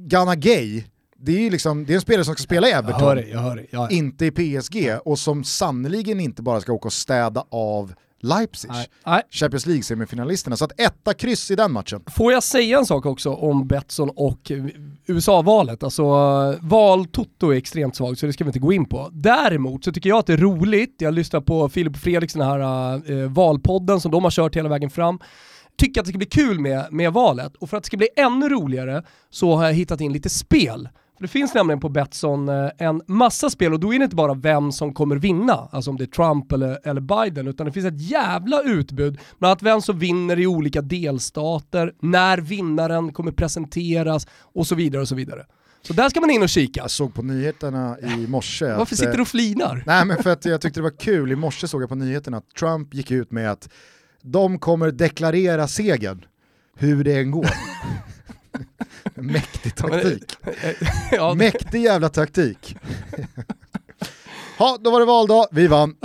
Ghana Gay, det är ju liksom, det är en spelare som ska spela i Jag Everton, hör det, jag hör det. Ja, ja. inte i PSG och som sannoliken inte bara ska åka och städa av Leipzig. Nej. Nej. Champions League-semifinalisterna. Så att etta kryss i den matchen. Får jag säga en sak också om Betsson och USA-valet? Alltså eh, val Toto är extremt svagt så det ska vi inte gå in på. Däremot så tycker jag att det är roligt, jag lyssnar på Filip och Fredriks den här eh, valpodden som de har kört hela vägen fram. Tycker att det ska bli kul med, med valet och för att det ska bli ännu roligare så har jag hittat in lite spel. Det finns nämligen på Betsson eh, en massa spel och då är det inte bara vem som kommer vinna, alltså om det är Trump eller, eller Biden, utan det finns ett jävla utbud. Bland annat vem som vinner i olika delstater, när vinnaren kommer presenteras och så vidare och så vidare. Så där ska man in och kika. Jag såg på nyheterna i morse att, Varför sitter du och flinar? Nej men för att jag tyckte det var kul, i morse såg jag på nyheterna att Trump gick ut med att de kommer deklarera segern, hur det än går. [laughs] Mäktig taktik. ja, Mäktig jävla taktik. [laughs] Ja, då var det valdag, vi vann.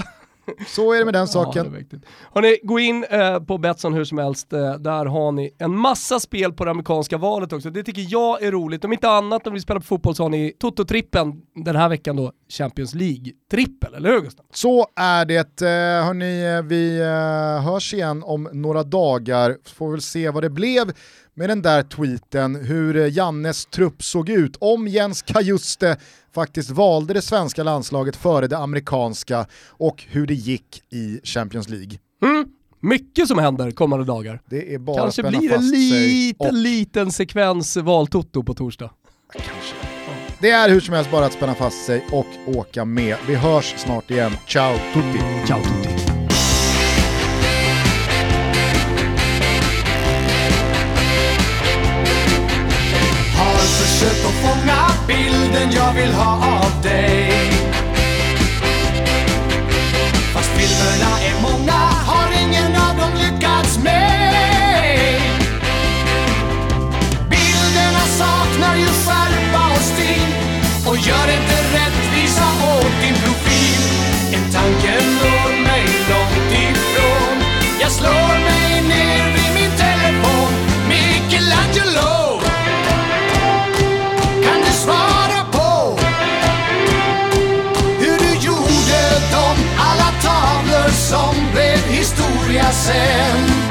Så är det med den Ja, saken. viktigt. Hörrni, gå in eh, på Betsson hur som helst. Eh, där har ni en massa spel på det amerikanska valet också. Det tycker jag är roligt. Om inte annat när vi spelar på fotboll så har ni Toto-trippen den här veckan då Champions League-trippel, eller hur Gustav? Så är det. Eh, Hörni, vi eh, hörs igen om några dagar. Får väl se vad det blev med den där tweeten, hur eh, Jannes trupp såg ut. Om Jens Kajuste faktiskt valde det svenska landslaget före det amerikanska och hur det gick i Champions League. Mm. Mycket som händer kommande dagar. Det är bara Kanske att blir det en liten, och liten sekvens valtoto på torsdag. Det är hur som helst bara att spänna fast sig och åka med. Vi hörs snart igen. Ciao tutti! Ciao tutti! Försök försökt att fånga bilden jag vill ha av dig. Fast filmerna är många, har ingen av dem lyckats med. Bilderna saknar ju skärpa och stil och gör inte rättvisa åt din profil. En tanke når mig långt ifrån. Jag slår mig som blev historia sen?